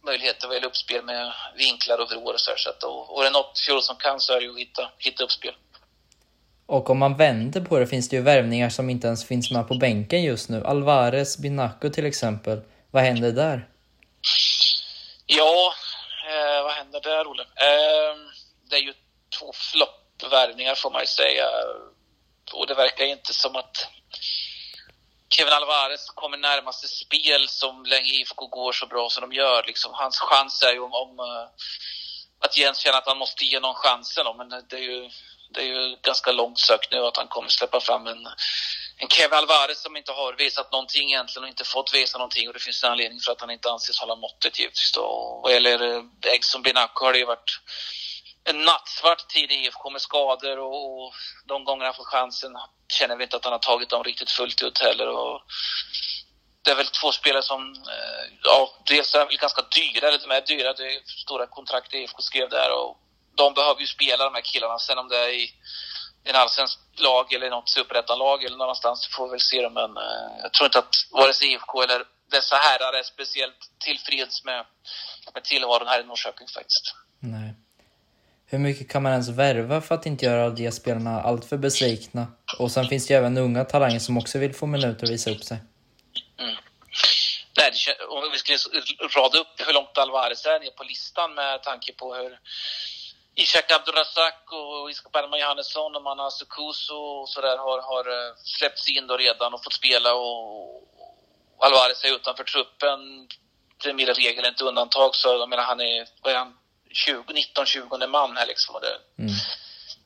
möjligheter vad gäller uppspel med vinklar och vrår och så, här, så att, och, och är det något Fjol som kan så är det ju att hitta, hitta uppspel. Och om man vänder på det finns det ju värvningar som inte ens finns med på bänken just nu. Alvarez, Binaco till exempel. Vad händer där? Ja, eh, vad händer där, Olle? Eh, det är ju två värvningar får man ju säga. Och det verkar inte som att Kevin Alvarez kommer närmast ett spel som länge IFK går så bra som de gör. Liksom, hans chans är ju om, om eh, att Jens känner att han måste ge någon chansen. Men det är ju det är ju ganska långt sökt nu att han kommer släppa fram en, en Kevin Alvarez som inte har visat någonting egentligen och inte fått visa någonting och det finns en anledning för att han inte anses hålla måttet givetvis då. Och vad gäller Eggson eh, Binako har det ju varit en nattsvart tid i IFK med skador och, och de gånger han får chansen känner vi inte att han har tagit dem riktigt fullt ut heller. Och det är väl två spelare som, eh, ja, dels är väl ganska dyra, lite de är dyra, det är stora kontrakt IFK skrev där och de behöver ju spela de här killarna. Sen om det är i en allsvensk lag eller något superettanlag eller någon annanstans får vi väl se det. Men eh, jag tror inte att vare sig IFK eller dessa herrar är speciellt tillfreds med, med tillvaron här i Norrköping faktiskt. Nej. Hur mycket kan man ens värva för att inte göra de spelarna alltför besvikna? Och sen finns det ju även unga talanger som också vill få minuter och visa upp sig. Mm. Nej, det, om vi skulle rada upp hur långt Alvarez är ner på listan med tanke på hur Ishak Abdurazak och Iskak Johannesson och Manna Sukuso och sådär har, har eh, släppts in då redan och fått spela och Alvarez är utanför truppen. Det är mer regel, inte undantag. Så jag menar, han är, vad är han, 19-20 man här liksom. Och det, mm.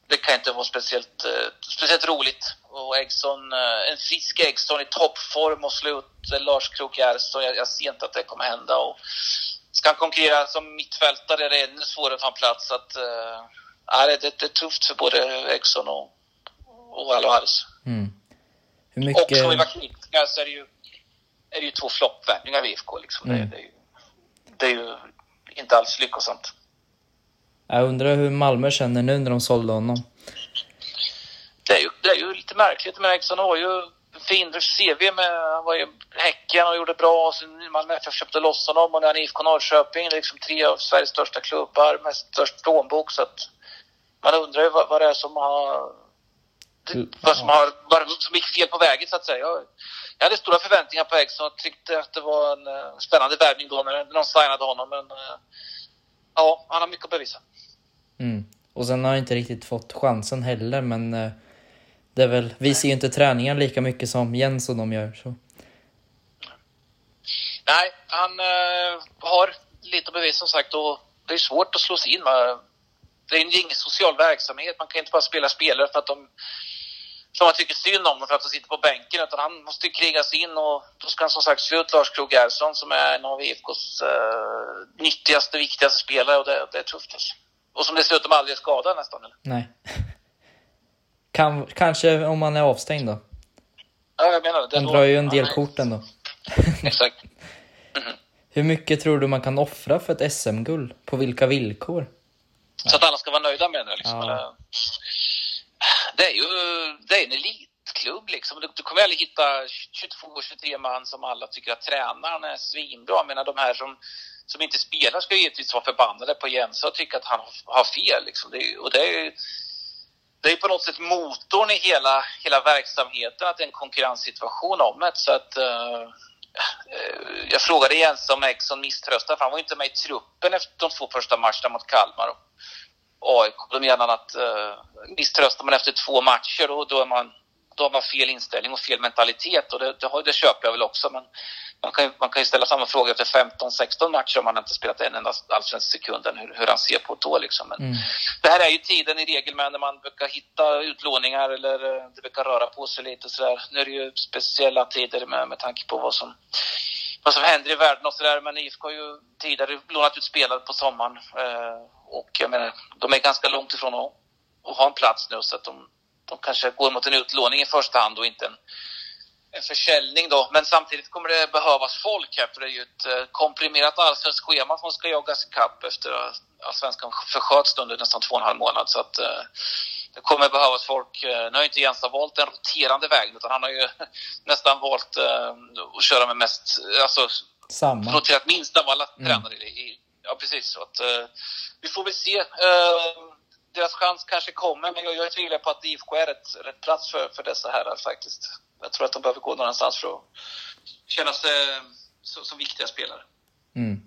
det kan inte vara speciellt, uh, speciellt roligt. Och Eggson, uh, en frisk Eggson i toppform och slut Lars Krok Gerson, jag, jag ser inte att det kommer hända. Och, ska han konkurrera som mittfältare är det ännu svårare att ta en plats. Att, äh, det, det, det är tufft för både Exxon och, och Alvarez. Mm. Hur mycket... Och som vi var kritiska så är det ju, är det ju två floppvärvningar i IFK. Liksom. Mm. Det, det, är ju, det är ju inte alls lyckosamt. Jag undrar hur Malmö känner nu när de sålde honom. Det är ju, det är ju lite märkligt, men Exxon har ju fin CV med, han var ju Häcken och gjorde bra. Och sen Malmö FF köpte loss honom. Och nu är han IFK Norrköping, liksom tre av Sveriges största klubbar med störst plånbok. Så att man undrar ju vad, vad det är som har vad som har, vad som gick fel på vägen så att säga. Jag, jag hade stora förväntningar på Exxon och tyckte att det var en uh, spännande värvning då när någon signade honom. Men uh, ja, han har mycket att bevisa. Mm. Och sen har han inte riktigt fått chansen heller men uh det är väl, vi ser ju inte träningen lika mycket som Jens och de gör. Så. Nej, han äh, har lite att bevisa som sagt och det är svårt att slå sig in. Med. Det är ingen social verksamhet. Man kan inte bara spela spelare för att de som man tycker synd om för att de sitter på bänken utan han måste kriga sig in och då ska han som sagt slå ut Lars Krogh Gerson som är en av IFKs äh, nyttigaste, viktigaste spelare och det, det är tufft alltså. Och som dessutom aldrig är skadad nästan. Eller? Nej. Kan, kanske om man är avstängd då? Ja, jag menar det. Han drar ju en del kort ändå. Exakt. Hur mycket tror du man kan offra för ett SM-guld? På vilka villkor? Så att alla ska vara nöjda med det liksom. Ja. Eller- det är ju det är en elitklubb liksom. Du, du kommer aldrig hitta 22-23 man som alla tycker att tränaren är svinbra. Jag menar de här som, som inte spelar ska ju givetvis vara förbannade på Jensa och tycka att han har- fel liksom. Det, är- och det är ju det är på något sätt motorn i hela, hela verksamheten, att det är en konkurrenssituation om det. Så att, uh, jag frågade Jens om Exxon misströstar, för han var ju inte med i truppen efter de två första matcherna mot Kalmar AIK. Då menar han att uh, misströstar man efter två matcher, då, då, är man, då har man fel inställning och fel mentalitet. Och det, det, har, det köper jag väl också, men man kan, man kan ju ställa samma fråga efter 15-16 matcher om man inte spelat en enda allsvensk sekund, hur, hur han ser på det då. Liksom. Men, Mm. det här är ju tiden i regel med när man brukar hitta utlåningar eller eh, det brukar röra på sig lite och sådär. Nu är det ju speciella tider med, med tanke på vad som, vad som händer i världen och sådär. Men IFK har ju tidigare lånat ut spelare på sommaren. Eh, och jag menar, de är ganska långt ifrån att, att ha en plats nu så att de, de kanske går mot en utlåning i första hand och inte en, en försäljning då. Men samtidigt kommer det behövas folk här för det är ju ett eh, komprimerat allsvenskt schema som ska jagas ikapp efter att allsvenskan försköts under nästan två och en halv månad. Så att eh, det kommer behövas folk. Eh, Nu har inte Jens valt en roterande väg utan han har ju nästan valt eh, att köra med mest, alltså Samma. roterat minst av alla Mm. tränare. I, ja, precis. Så att, eh, vi får väl se. Eh, deras chans kanske kommer, men jag, jag tvivlar på att IFK är rätt, rätt plats för, för dessa herrar faktiskt. Jag tror att de behöver gå någonstans för att känna sig som, som viktiga spelare. Mm.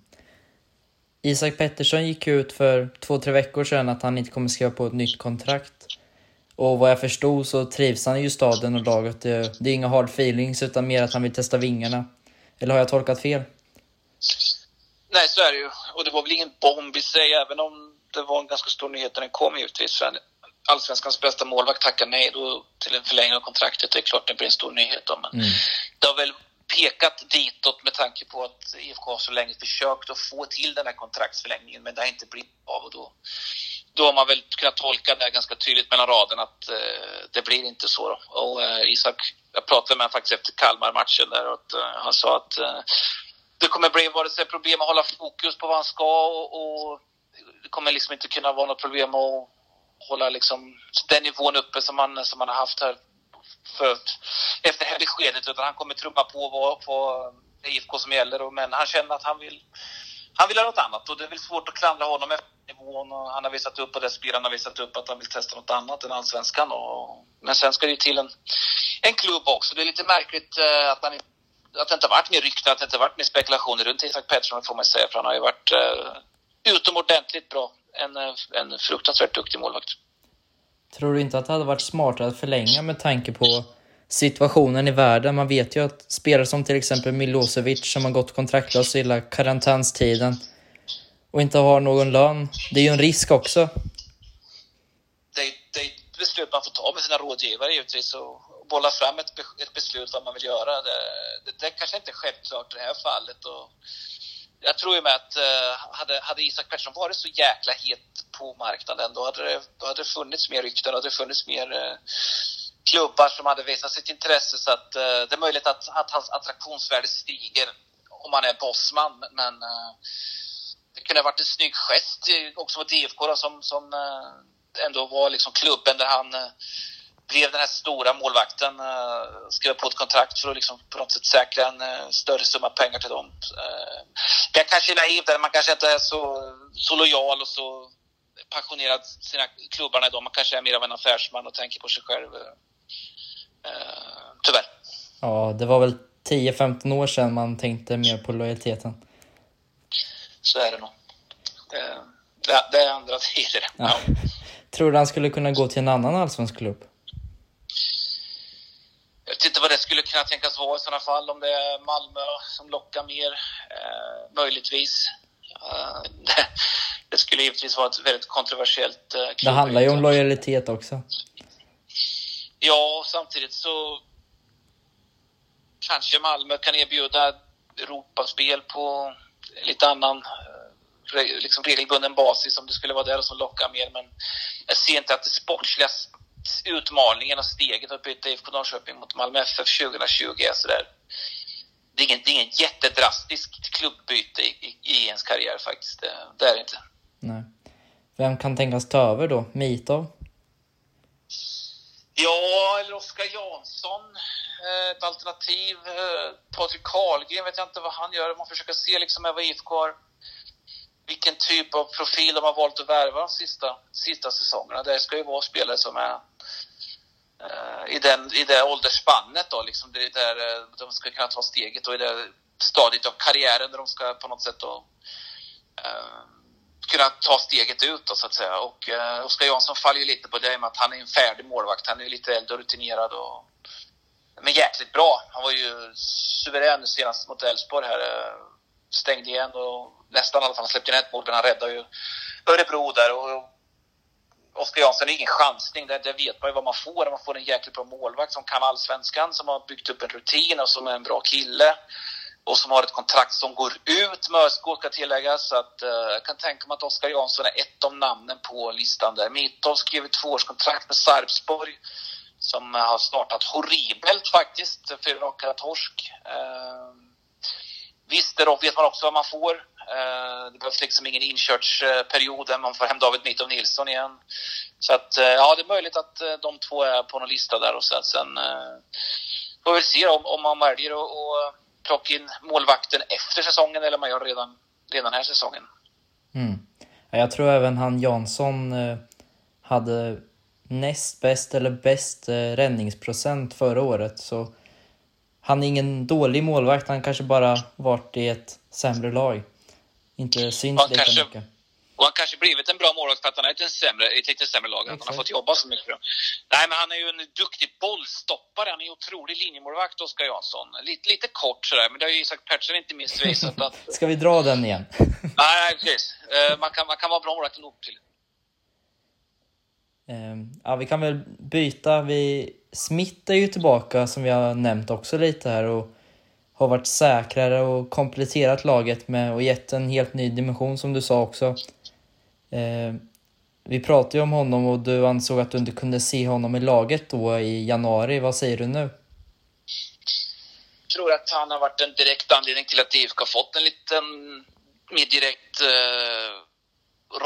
Isak Pettersson gick ut för två, tre veckor sedan att han inte kommer skriva på ett nytt kontrakt. Och vad jag förstod så trivs han i staden och laget. Det, det är inga hard feelings utan mer att han vill testa vingarna. Eller har jag tolkat fel? Nej, så är det ju. Och det var väl ingen bomb i sig, även om det var en ganska stor nyhet när den kom givetvis. Allsvenskans bästa målvakt tackar nej då till en förlängning av kontraktet. Det är klart det blir en stor nyhet då, men Mm. det har väl pekat ditåt med tanke på att IFK har så länge försökt att få till den här kontraktsförlängningen, men det har inte blivit av. Och då, då har man väl kunnat tolka det här ganska tydligt mellan raderna att eh, det blir inte så. Då. Och eh, Isak, jag pratade med honom faktiskt efter Kalmar-matchen där och att, eh, han sa att eh, det kommer bli vare sig problem att hålla fokus på vad han ska och, och det kommer liksom inte kunna vara något problem att hålla liksom den nivån uppe som man, som man har haft här för, efter det här beskedet utan han kommer trumma på vad på det IFK som gäller och, men han känner att han vill han vill ha något annat och det är väl svårt att klandra honom efter nivån och han har visat upp och det spelarna har visat upp att han vill testa något annat än allsvenskan och, men sen ska det ju till en, en klubb också. Det är lite märkligt eh, att han att det inte har varit mer rykten, att det inte har varit mer spekulationer runt Isak Pettersson får man säga, för han har ju varit eh, utomordentligt bra. En, eh, en fruktansvärt duktig målvakt. Tror du inte att det hade varit smartare att förlänga med tanke på situationen i världen? Man vet ju att spelare som till exempel Milosevic som har gått kontraktlös hela karantänstiden och inte har någon lön. Det är ju en risk också. Det, är- det är ett beslut man får ta med sina rådgivare givetvis och bolla fram ett, ett beslut vad man vill göra. Det, det, det kanske inte är självklart i det här fallet. Och jag tror ju med att eh, hade, hade Isak Pettersson varit så jäkla het på marknaden då hade det, då hade det funnits mer rykten och det funnits mer eh, klubbar som hade visat sitt intresse. Så att, eh, det är möjligt att, att hans attraktionsvärde stiger om han är bossman. Men, eh, det kunde ha varit en snygg gest också mot IFK då, som, som eh, ändå var liksom klubben där han eh, blev den här stora målvakten, eh, skrev på ett kontrakt för att liksom på något sätt säkra en eh, större summa pengar till dem. Eh, jag kanske är naiv där, man kanske inte är så, så lojal och så passionerad sina klubbarna idag. Man kanske är mer av en affärsman och tänker på sig själv eh, tyvärr. Ja, det var väl 10-15 år sedan man tänkte mer på lojaliteten. Så är det nog. Det, det är andra tider. Ja. Tror du han skulle kunna gå till en annan allsvensk klubb? Jag vet inte vad det skulle kunna tänkas vara i sådana fall, om det är Malmö som lockar mer, eh, möjligtvis. Eh, det, det skulle givetvis vara ett väldigt kontroversiellt eh, Det klubb. handlar ju om lojalitet också. Ja, samtidigt så kanske Malmö kan erbjuda Europaspel på lite annan eh, liksom regelbunden basis om det skulle vara det som lockar mer. Men jag ser inte att det sportsliga utmaningen och steget att byta IFK Norrköping mot Malmö FF 2020 är sådär. Det är ingen, det är ingen jättedrastiskt klubbbyte i, i, i ens karriär faktiskt. Det, det är det inte. Nej. Vem kan tänkas ta över då? Mitov? Ja, eller Oskar Jansson. Eh, ett alternativ. Eh, Patrik Karlgren vet jag inte vad han gör. Man försöker se liksom vad IFK har vilken typ av profil de har valt att värva de sista, sista säsongerna. Det ska ju vara spelare som är eh, i, den, i det åldersspannet då, liksom det där de ska kunna ta steget och i det stadiet av karriären där de ska på något sätt då, uh, kunna ta steget ut då, så att säga. Och eh, Oskar Jansson faller ju lite på det med att han är en färdig målvakt. Han är lite äldre och rutinerad och men jäkligt bra. Han var ju suverän senast mot Elfsborg här. Eh, stängde igen och nästan i alla fall släppte in ett mål, men han räddade ju Örebro där. Och Oskar Jansson är ingen chansning. Det, det vet man ju vad man får. Man får en jäkligt bra målvakt som kan allsvenskan, som har byggt upp en rutin och som är en bra kille. Och som har ett kontrakt som går ut med ÖSK, ska tilläggas. Så att, eh, jag kan tänka mig att Oskar Jansson är ett av namnen på listan där. Mitov skrev ett tvåårskontrakt med Sarpsborg som har startat horribelt faktiskt. Fyra raka torsk. Eh, Visst, då vet man också vad man får. Eh, det behövs liksom ingen inkörsperiod där man får hem David Mitov Nilsson igen. Så att, eh, ja, det är möjligt att eh, de två är på någon lista där och sen, sen får vi se om, om man väljer att plocka in målvakten efter säsongen eller man gör redan, redan här säsongen. Mm. Jag tror även han Jansson hade näst bäst eller bäst räddningsprocent förra året. Så han är ingen dålig målvakt, han kanske bara varit i ett sämre lag. Inte syns lika kanske, mycket. Och han kanske blivit en bra målvakt för att han är ett, sämre, ett lite sämre lag. Han har fått jobba så mycket. Nej, men han är ju en duktig bollstoppare. Han är en otrolig linjemålvakt, Oskar Jansson. Lite, lite kort sådär, men det har ju Isak Pettersson inte minst visat att... Ska vi dra den igen? nej, precis. Uh, man, kan, man kan vara bra målvakt nog till. Uh, ja, vi kan väl byta. Vi Smith är ju tillbaka som vi har nämnt också lite här och har varit säkrare och kompletterat laget med och gett en helt ny dimension som du sa också. Eh, vi pratade ju om honom och du ansåg att du inte kunde se honom i laget då i januari. Vad säger du nu? Jag tror att han har varit en direkt anledning till att IFK har fått en liten mer direkt eh,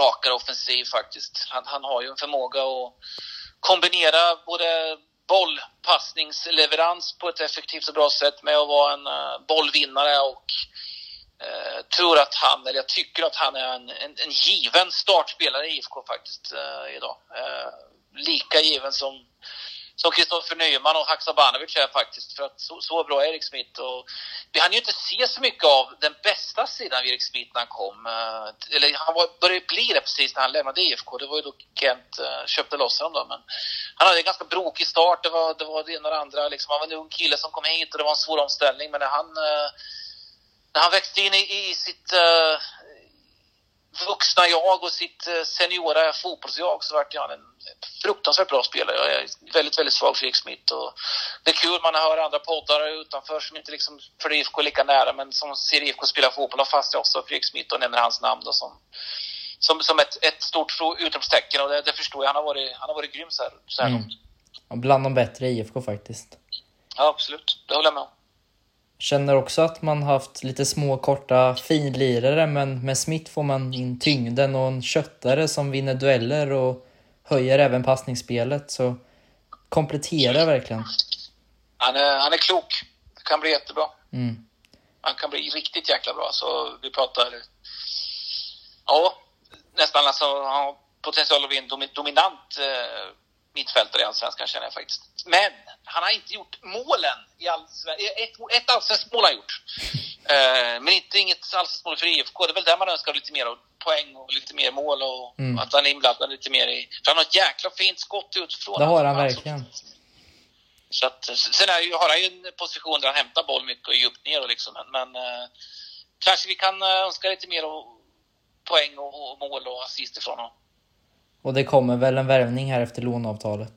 rakare offensiv faktiskt. Han, han har ju en förmåga att kombinera både bollpassningsleverans på ett effektivt och bra sätt med att vara en eh, bollvinnare och Eh, tror att han, eller jag tycker att han är en, en, en given startspelare i IFK faktiskt eh, idag. Eh, lika given som som Kristoffer Nyman och Haksabanovic är faktiskt. För att så, så bra är Erik Smith. Och vi hann ju inte se så mycket av den bästa sidan av Erik Smith när han kom. Eh, eller han var, började bli det precis när han lämnade IFK. Det var ju då Kent köpte loss honom då. Men han hade en ganska brokig start. Det var det, var det ena och det andra. Liksom, han var en ung kille som kom hit och det var en svår omställning. Men när han, när han växte in i, i sitt uh, vuxna jag och sitt seniora fotbollsjag så vart han en fruktansvärt bra spelare. Jag är väldigt, väldigt svag för Erik Smith. Och det är kul, man hör andra poddar utanför som inte liksom för IFK är lika nära, men som ser IFK spela fotboll och fastnar också för Erik Smith och nämner hans namn då som, som, som ett, ett stort utropstecken. Och det, det förstår jag. Han har varit, han har varit grym så här, så här mm. Bland de bättre i IFK faktiskt. Ja, absolut. Det håller jag med om. Känner också att man haft lite små korta finlirare men med Smith får man in tyngden och en köttare som vinner dueller och höjer även passningsspelet. Så kompletterar verkligen. Han är, han är klok. Det kan bli jättebra. Mm. Han kan bli riktigt jäkla bra. Så vi pratar... Ja, nästan alltså, han har potential att bli en dominant eh, mittfältare i Allsvenskan känner jag faktiskt. Men han har inte gjort målen i Allsvenskan. Ett, ett allsvenskt mål har han gjort. Eh, men inte inget allsvenskt mål för IFK. Det är väl där man önskar lite mer poäng och lite mer mål och mm. att han är inblandad lite mer i... För han har ett jäkla fint skott utifrån. Det har han verkligen. Så att, sen är har han ju en position där han hämtar boll mycket och djupt ner och liksom. Men eh, kanske vi kan eh, önska lite mer och, poäng och, och mål och assist ifrån honom. Och det kommer väl en värvning här efter låneavtalet?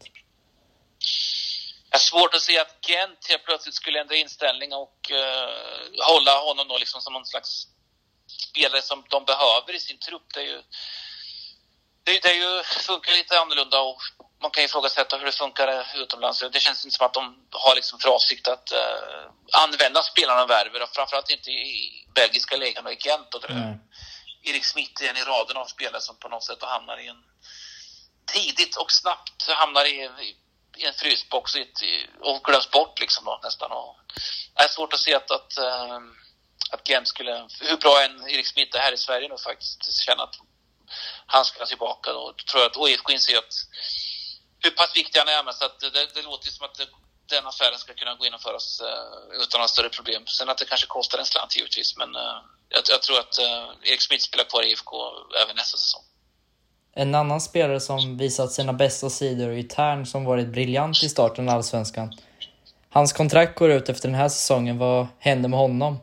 Jag har svårt att se att Gent helt plötsligt skulle ändra inställning och uh, hålla honom då liksom som någon slags spelare som de behöver i sin trupp. Det, är ju, det, det är ju, funkar lite annorlunda och man kan ifrågasätta hur det funkar utomlands. Det känns inte som att de har liksom för avsikt att uh, använda spelarna och värver, framförallt inte i belgiska ligan och i Gent. Och det Erik Smith är en i raden av spelare som på något sätt hamnar i en tidigt och snabbt hamnar i, i en frysbox och glöms bort liksom då, nästan. Och, det är svårt att se att, att, ehm, att Gent skulle, hur bra en Erik Smith är här i Sverige nu faktiskt, känna att han ska tillbaka. Då tror jag att IFK inser att hur pass viktig han är. Men så att det, det låter som att det, den affären ska kunna gå genomföras uh, eh, utan några större problem. Sen att det kanske kostar en slant givetvis, men uh, jag, jag, tror att uh, Erik Smith spelar kvar i IFK även nästa säsong. En annan spelare som visat sina bästa sidor är Tern som varit briljant i starten av Allsvenskan. Hans kontrakt går ut efter den här säsongen. Vad händer med honom?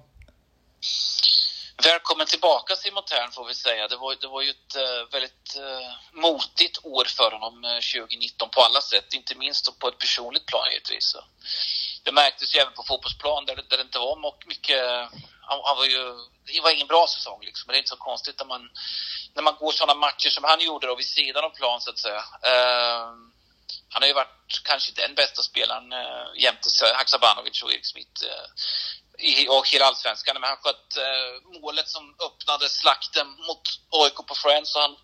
Välkommen tillbaka Simon Tern får vi säga. Det var, det var ju ett eh, väldigt eh, motigt år för honom eh, 2019 på alla sätt. Inte minst på ett personligt plan givetvis. Det märktes ju även på fotbollsplan där, där det inte var mycket... Han, han, var ju... Det var ingen bra säsong liksom. Det är inte så konstigt när man, när man går sådana matcher som han gjorde då vid sidan av plan så att säga. han har ju varit kanske den bästa spelaren uh, jämte Haksabanovic och Erik Smith i, och hela allsvenskan. Men han sköt eh, målet som öppnade slakten mot AIK på Friends och han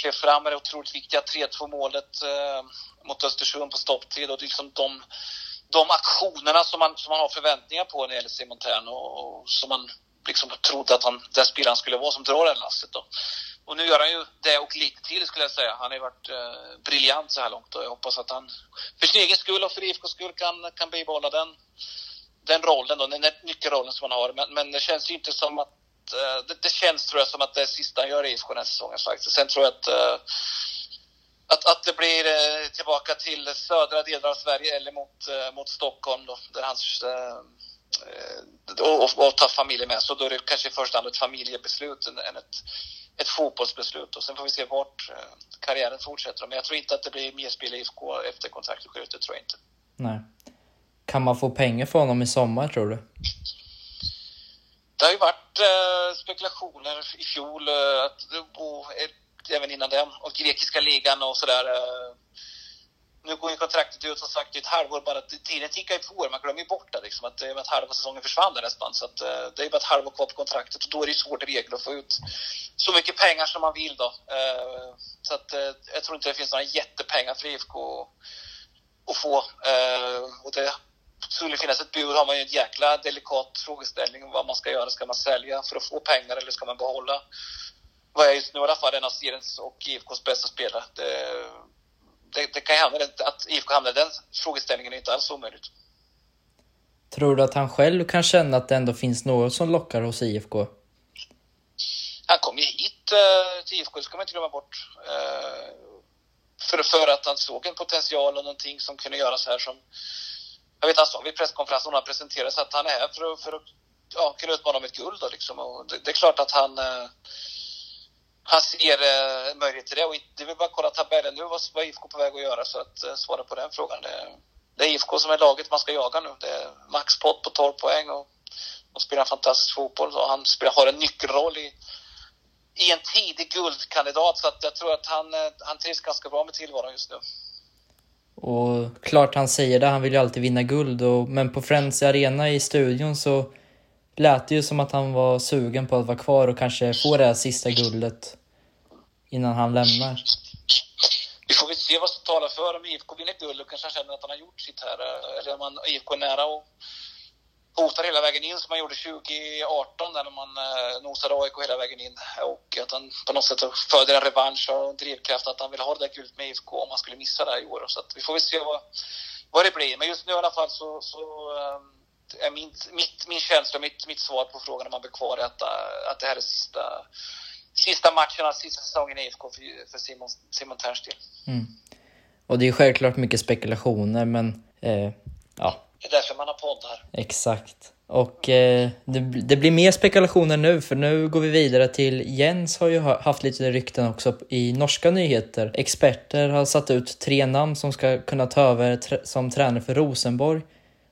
klev fram med det otroligt viktiga 3-2 målet eh, mot Östersund på stopptid och liksom de, de aktionerna som man, som man har förväntningar på när det gäller Simon Thern och, och, som man liksom trodde att han, den spelaren skulle vara som drar det lasset då. Och nu gör han ju det och lite till skulle jag säga. Han har ju varit eh, briljant så här långt och jag hoppas att han för sin egen skull och för IFKs skull kan, kan bibehålla den den rollen då, den nyckelrollen som han har. Men, men det känns ju inte som att uh, det, det, känns tror jag som att det är sista han gör i IFK den här säsongen faktiskt. Sen tror jag att uh, att, att det blir uh, tillbaka till södra delar av Sverige eller mot, mot Stockholm då, där hans och, och, och ta familjen med. Så då är det kanske i första hand ett familjebeslut än ett, ett fotbollsbeslut. Och sen får vi se vart karriären fortsätter. Men jag tror inte att det blir mer spel i IFK efter kontraktet går ut. Det tror jag inte. Nej. Kan man få pengar för honom i sommar tror du? Det har ju varit eh, spekulationer i fjol eh, att, och även innan det, och grekiska ligan och sådär. Eh, nu går ju kontraktet ut som sagt i ett halvår bara. Tiden tickar ju på, man glömmer ju bort det liksom. Att, att halva säsongen försvann där nästan. Så att, eh, det är bara ett halvår kvar på kontraktet och då är det ju svårt i regel att få ut så mycket pengar som man vill då. Eh, så att eh, jag tror inte det finns några jättepengar för IFK att få. Eh, och det skulle det finnas ett bud har man ju en jäkla delikat frågeställning vad man ska göra. Ska man sälja för att få pengar eller ska man behålla vad är just nu i alla fall en av seriens och IFKs bästa spelare. Det, det, det kan hända att IFK hamnar i den frågeställningen är inte alls omöjligt. Tror du att han själv kan känna att det ändå finns något som lockar hos IFK? Han kom ju hit uh, till IFK, det ska man inte glömma bort. Uh, för, för att han såg en potential och någonting som kunde göras här som jag vet han sa vid presskonferensen när han presenterades att han är här för att, för att ja, kunna utmana om ett guld. Då, liksom. och det, det, är klart att han, eh, han ser eh, möjlighet till det. Och det vill bara kolla tabellen nu, vad, vad är IFK på väg att göra? Så att eh, svara på den frågan. Det, det är IFK som är laget man ska jaga nu. Det är maxpott på 12 poäng och de spelar fantastisk fotboll. Och han spelar, har en nyckelroll i, i en tidig guldkandidat. Så att jag tror att han, eh, han trivs ganska bra med tillvaron just nu. Och klart han säger det, han vill ju alltid vinna guld. Och, men på Friends Arena i studion så lät det ju som att han var sugen på att vara kvar och kanske få det här sista guldet innan han lämnar. Vi får väl se vad som talar för om IFK vinner guld och kanske han känner att han har gjort sitt här. Eh, eller om IFK är nära och hotar hela vägen in som han gjorde 2018 när man eh, nosade AIK hela vägen in. Och att han på något sätt föder en revansch och en drivkraft att han vill ha det där guldet med IFK om han skulle missa det här i år. Så att vi får väl se vad, vad det blir. Men just nu i alla fall så, så eh, är min, mitt, min känsla, mitt, mitt svar på frågan om han blir kvar är att, eh, att det här är sista, sista matcherna, alltså sista säsongen i IFK för, för Simon, Simon Terns del. Mm. Och det är självklart mycket spekulationer men eh, ja, det är därför man har poddar. Exakt. Och eh, det, det, blir mer spekulationer nu, för nu går vi vidare till Jens har ju haft lite rykten också i norska nyheter. Experter har satt ut tre namn som ska kunna ta över som tränare för Rosenborg.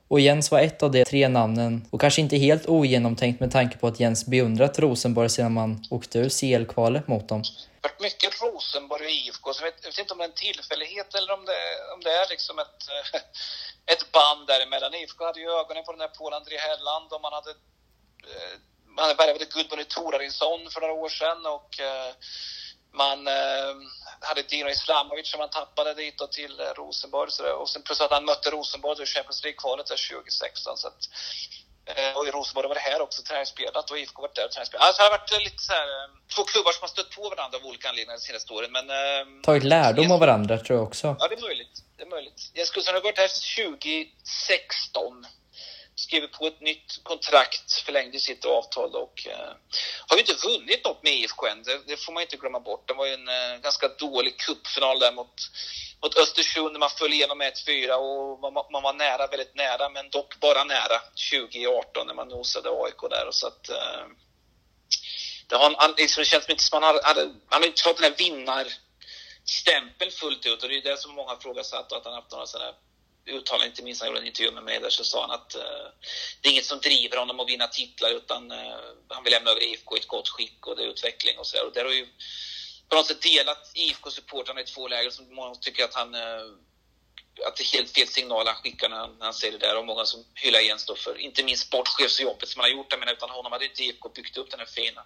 Och Jens var ett av de tre namnen och kanske inte helt ogenomtänkt med tanke på att Jens beundrat Rosenborg sedan man åkte ur CL-kvalet mot dem. Det har varit mycket Rosenborg och IFK, så jag vet, jag vet, inte om det är en tillfällighet eller om det, om det är liksom ett, ett band däremellan. IFK hade ju ögonen på den där Paul André Helland och man hade eh, man värvade Gudmund Torarinsson för några år sedan och eh, man eh, hade Dino Islamovic som man tappade dit och till Rosenborg. Så och sen plus att han mötte Rosenborg i Champions League-kvalet 2016. Så att, och i Rosenborg var det här också träningsspelat och IFK varit där och träningsspelat. Alltså det har varit lite så här, eh, två klubbar som har stött på varandra av olika anledningar de senaste åren. Men, eh, Tagit lärdom av varandra tror jag också. Ja, det är möjligt. Det är möjligt. Jens Gustafsson har varit här 2016 skriver på ett nytt kontrakt, förlängde sitt avtal och eh, har ju inte vunnit något med IFK än. Det, det, får man inte glömma bort. Det var ju en eh, ganska dålig cupfinal där mot, mot Östersund när man föll igenom med 1-4 och man, man, var nära, väldigt nära, men dock bara nära 2018 när man nosade AIK där. Och så att, eh, det, har, liksom, det känns inte som man har, hade han har inte fått den här vinnarstämpeln fullt ut och det är det som många har ifrågasatt att han haft några sådana uttalande, inte minst han gjorde en intervju med mig där så sa han att uh, det är inget som driver honom att vinna titlar utan uh, han vill lämna över IFK i ett gott skick och det är utveckling och sådär. Och där har ju på något sätt delat IFK-supportrarna i två läger som många tycker att han uh, att det är helt fel signal han skickar när han, när han säger det där och många som hyllar Jens då för inte minst sportchefsjobbet som han har gjort. Jag menar, utan honom hade inte IFK byggt upp den här fina,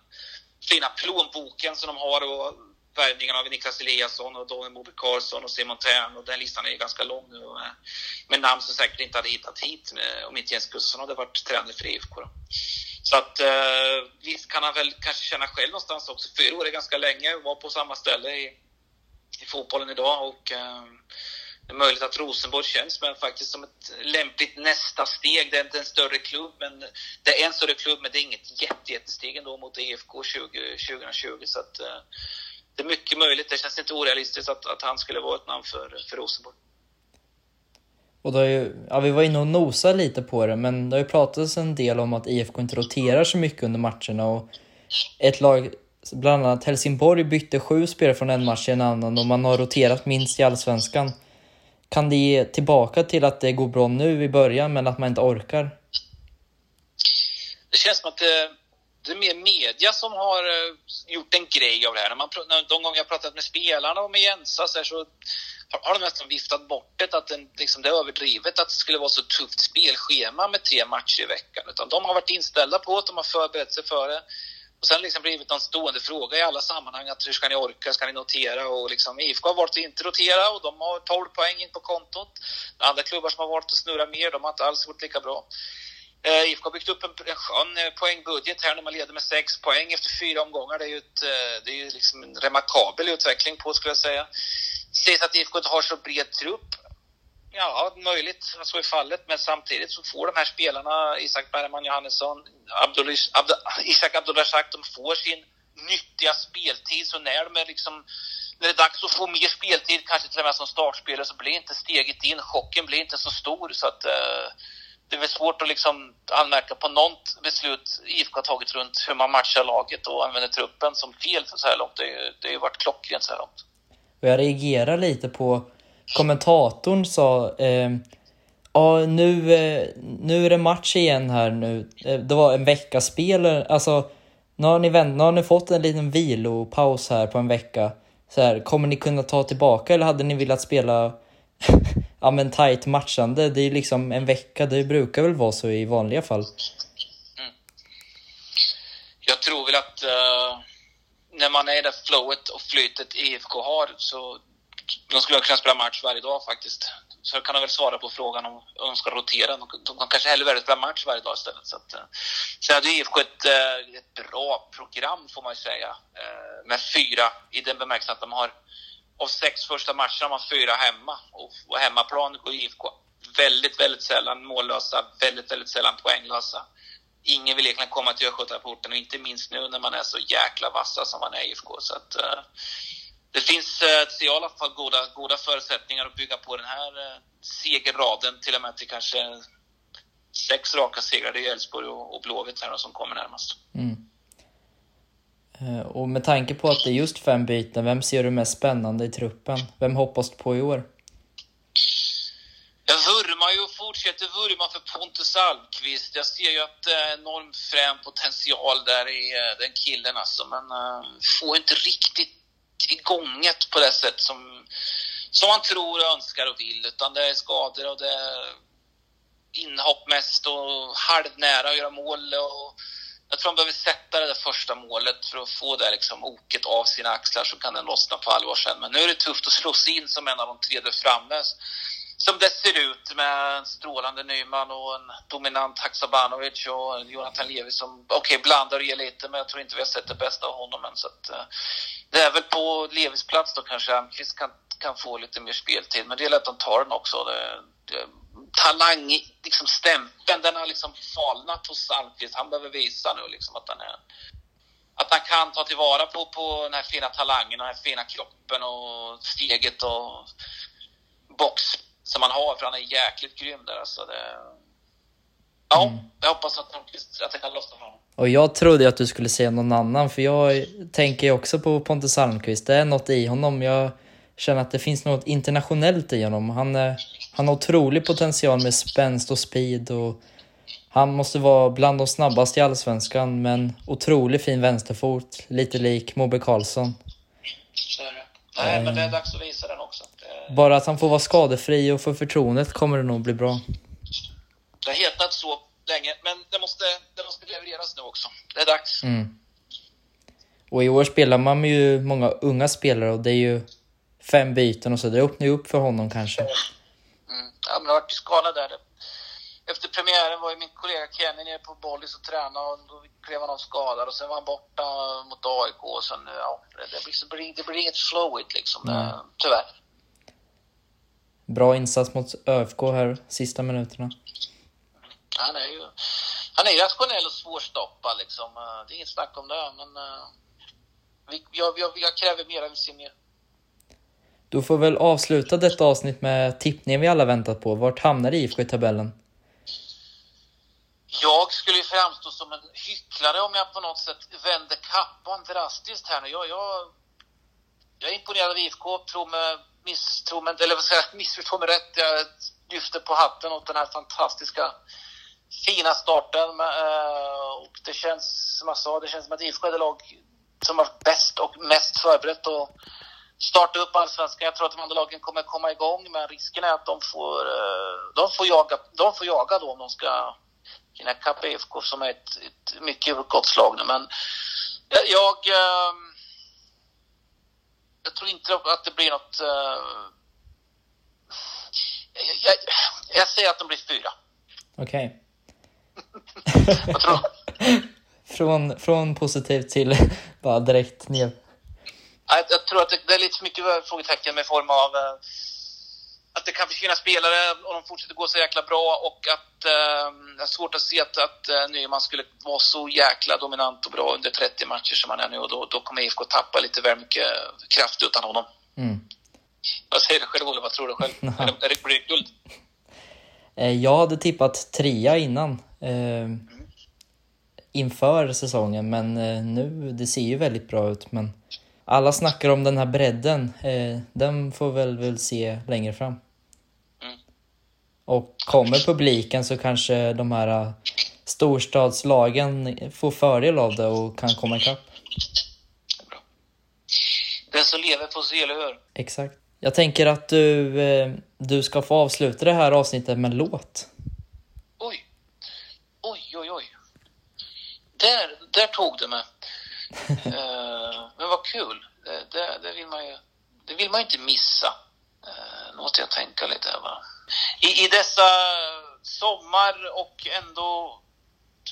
fina plånboken som de har och värvningarna av Niklas Eliasson och Daniel Moberg Karlsson och Simon Tern och den listan är ju ganska lång nu med, med namn som säkert inte hade hittat hit med, om inte Jens Gustafsson hade varit tränare för IFK. Då. Så att eh, visst kan han väl kanske känna själv någonstans också. Fyra år är ganska länge, var på samma ställe i, i fotbollen idag och eh, det är möjligt att Rosenborg känns men faktiskt som ett lämpligt nästa steg. Det är inte en större klubb, men det är en större klubb, men det är inget jätte, jättesteg ändå mot IFK 20, 2020. Så att, eh, det är mycket möjligt. Det känns inte orealistiskt att, att han skulle vara ett namn för, för Rosenborg. Och då ju, ja, vi var inne och nosade lite på det, men det har ju pratats en del om att IFK inte roterar så mycket under matcherna. Och ett lag, bland annat Helsingborg, bytte sju spelare från en match till en annan och man har roterat minst i allsvenskan. Kan det ge tillbaka till att det går bra nu i början, men att man inte orkar? Det känns som att det det är mer media som har eh, gjort en grej av det här. När man, de gånger jag pratat med spelarna och med Jensa så, här, så har de nästan viftat bort det, att den, liksom, det är överdrivet att det skulle vara så tufft spelschema med tre matcher i veckan. Utan de har varit inställda på att de har förberett sig för det. Och sen liksom blivit en stående fråga i alla sammanhang att hur ska ni orka, ska ni notera? Och liksom IFK har valt att inte rotera och de har 12 poäng in på kontot. Andra klubbar som har valt att snurra mer, de har inte alls gjort lika bra. Eh, IFK har byggt upp en, en skön eh, poängbudget här när man leder med sex poäng efter fyra omgångar. Det är ju, ett, eh, det är ju liksom en remarkabel utveckling på, skulle jag säga. Sägs att IFK inte har så bred trupp. Ja, möjligt att så är fallet, men samtidigt så får de här spelarna, Isak Bergman Johannesson, Abdul, Abd, Isak Abdulrazak, de får sin nyttiga speltid. Så när de är liksom när det är dags att få mer speltid, kanske till och med som startspelare, så blir inte steget in, chocken blir inte så stor. Så att eh, det är väl svårt att liksom anmärka på något beslut IFK har tagit runt hur man matchar laget och använder truppen som fel för så här långt. Det, har ju varit klockrent så här långt. Och jag reagerar lite på kommentatorn sa eh, Ja, nu, eh, nu är det match igen här nu. Eh, det var en veckas spel. Alltså, nu har, ni vänt, nu har ni fått en liten vilopaus här på en vecka. Så här, kommer ni kunna ta tillbaka eller hade ni velat spela ja, men tight matchande. Det är liksom en vecka, det brukar väl vara så i vanliga fall. Mm. Jag tror väl att uh, när man är i det flowet och flytet IFK har så de skulle kunna spela match varje dag faktiskt. Så kan de väl svara på frågan om, de ska rotera. De, de kanske hellre väljer att spela match varje dag istället. Så att, uh, sen hade IFK ett, uh, ett bra program får man ju säga. med fyra, i den bemärkelsen att de har av sex första matcherna har man fyra hemma. Och på hemmaplan går IFK väldigt, väldigt sällan mållösa, väldigt, väldigt sällan poänglösa. Ingen vill egentligen komma till Östgötaporten och inte minst nu när man är så jäkla vassa som man är i IFK. Så att, uh, det finns uh, i alla fall goda, goda förutsättningar att bygga på den här uh, segerraden till och med till kanske sex raka segrar. Det är Elfsborg och, och Blåvitt här som kommer närmast. Mm. Eh, och med tanke på att det är just fem byten, vem ser du mest spännande i truppen? Vem hoppas du på i år? Jag vurmar ju och fortsätter vurma för Pontus Almqvist. Jag ser ju att det är enorm frän potential där i eh, den killen alltså, men uh, får inte riktigt igång det på det sätt som, som man tror, önskar och vill, utan det är skador och det är inhopp mest och halvnära att göra mål. Och jag tror han behöver sätta det där första målet för att få det liksom oket av sina axlar så kan den lossna på allvar sen. Men nu är det tufft att slå sig in som en av de tre där framme. Som det ser ut med en strålande Nyman och en dominant Haksabanovic och Jonathan Levi som, okej, okay, blandar och ger lite, men jag tror inte vi har sett det bästa av honom än. Så att, eh, det är väl på Levis plats då kanske Almqvist kan, kan få lite mer speltid, men det är lätt att de tar den också. Det, det, talang, liksom stämpeln, den har liksom falnat hos Almqvist. Han behöver visa nu liksom att han är att han kan ta tillvara på, på den här fina talangen, den här fina kroppen och steget och box som han har, för han är jäkligt grym där alltså. Det, ja, mm. jag hoppas att, att det kan lossna för honom. Och jag trodde att du skulle säga någon annan, för jag tänker också på Pontus Almqvist. Det är något i honom. Jag känner att det finns något internationellt i honom. Han, är, han har otrolig potential med spänst och speed och han måste vara bland de snabbaste i Allsvenskan, men otroligt fin vänsterfot. Lite lik Mobe Karlsson. Så är det. Nej, men det är dags att visa den också. Bara att han får vara skadefri och få förtroendet kommer det nog bli bra. Det har hetat så länge, men det måste, det måste levereras nu också. Det är dags. Mm. Och i år spelar man med ju många unga spelare och det är ju fem byten och så. Det öppnar ju upp för honom kanske. Ja, men jag har varit skadad där. Efter premiären var ju min kollega Kenny nere på Bollis och tränade och då klev han av skadad och sen var han borta mot AIK och sen, ja, det blir, det blir inget flowigt liksom, mm. tyvärr. Bra insats mot ÖFK här, sista minuterna. Han är ju han är rationell och svårstoppad liksom. Det är inget snack om det, men uh, jag, jag, jag kräver mer, se mer. Du får väl avsluta detta avsnitt med tippningen vi alla väntat på. Vart hamnar IFK i tabellen? Jag skulle ju framstå som en hycklare om jag på något sätt vänder kappan drastiskt här nu. Jag, jag, jag är imponerad av IFK, tror mig, misstro mig, eller vad ska jag missförstå mig rätt. Jag lyfter på hatten åt den här fantastiska fina starten. Eh, och det känns, som jag sa, det känns som att IFK är det lag som varit bäst och mest förberett Och starta upp allsvenskan. Jag tror att de andra lagen kommer komma igång, men risken är att de får, eh, de får, jaga, de får jaga då om de ska hinna ikapp IFK som är ett, ett mycket gott slag nu. Men jag, jag, ehm, tror inte att det blir något... Eh, jag, jag, jag säger att de blir fyra. Okej. Okay. Vad tror du? från, från positivt till bara direkt ner. Jag, jag tror att det, det, är lite för mycket frågetecken med form av uh, att det kan försvinna spelare och de fortsätter gå så jäkla bra och att uh, det är svårt att se att, att uh, Nyman skulle vara så jäkla dominant och bra under 30 matcher som han är nu och då, då kommer IFK tappa lite väl mycket kraft utan honom. Mm. Vad säger du själv Olle? Vad tror du själv? är det, är det, blir det guld? Jag hade tippat trea innan eh, inför säsongen. Men eh, nu, det ser ju väldigt bra ut. Men alla snackar om den här bredden. Eh, den får väl väl se längre fram. Mm. Och kommer publiken så kanske de här eh, storstadslagen får fördel av det och kan komma ikapp. Den som lever får se, eller hur? Exakt. Jag tänker att du, eh, du ska få avsluta det här avsnittet med en låt. Oj, oj, oj. Där, där tog det mig. Eh, men vad kul. Det, det, det, vill man ju det vill man inte missa. Eh, nu måste jag tänka lite här bara. I, I dessa sommar och ändå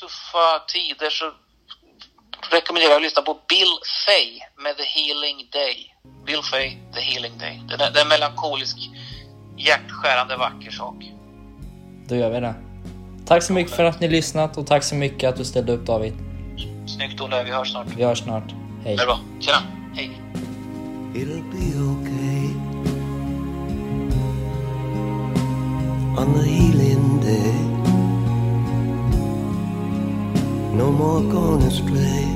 tuffa tider så rekommenderar jag att lyssna på Bill Fay med The Healing Day. Bill Fay, The Healing Day. Det är, det är en melankolisk, hjärtskärande vacker sak. Då gör vi det. Tack så mycket för att ni lyssnat och tack så mycket att du ställde upp David. Snyggt Olle, vi hörs snart. Vi hörs snart. Hej. Det är bra. Tjena. Hej. It'll be okay On the healing day No more going astray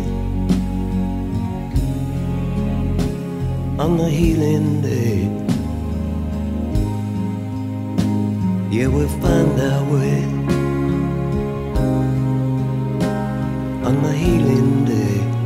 On the healing day Yeah, we'll find our way on my healing day.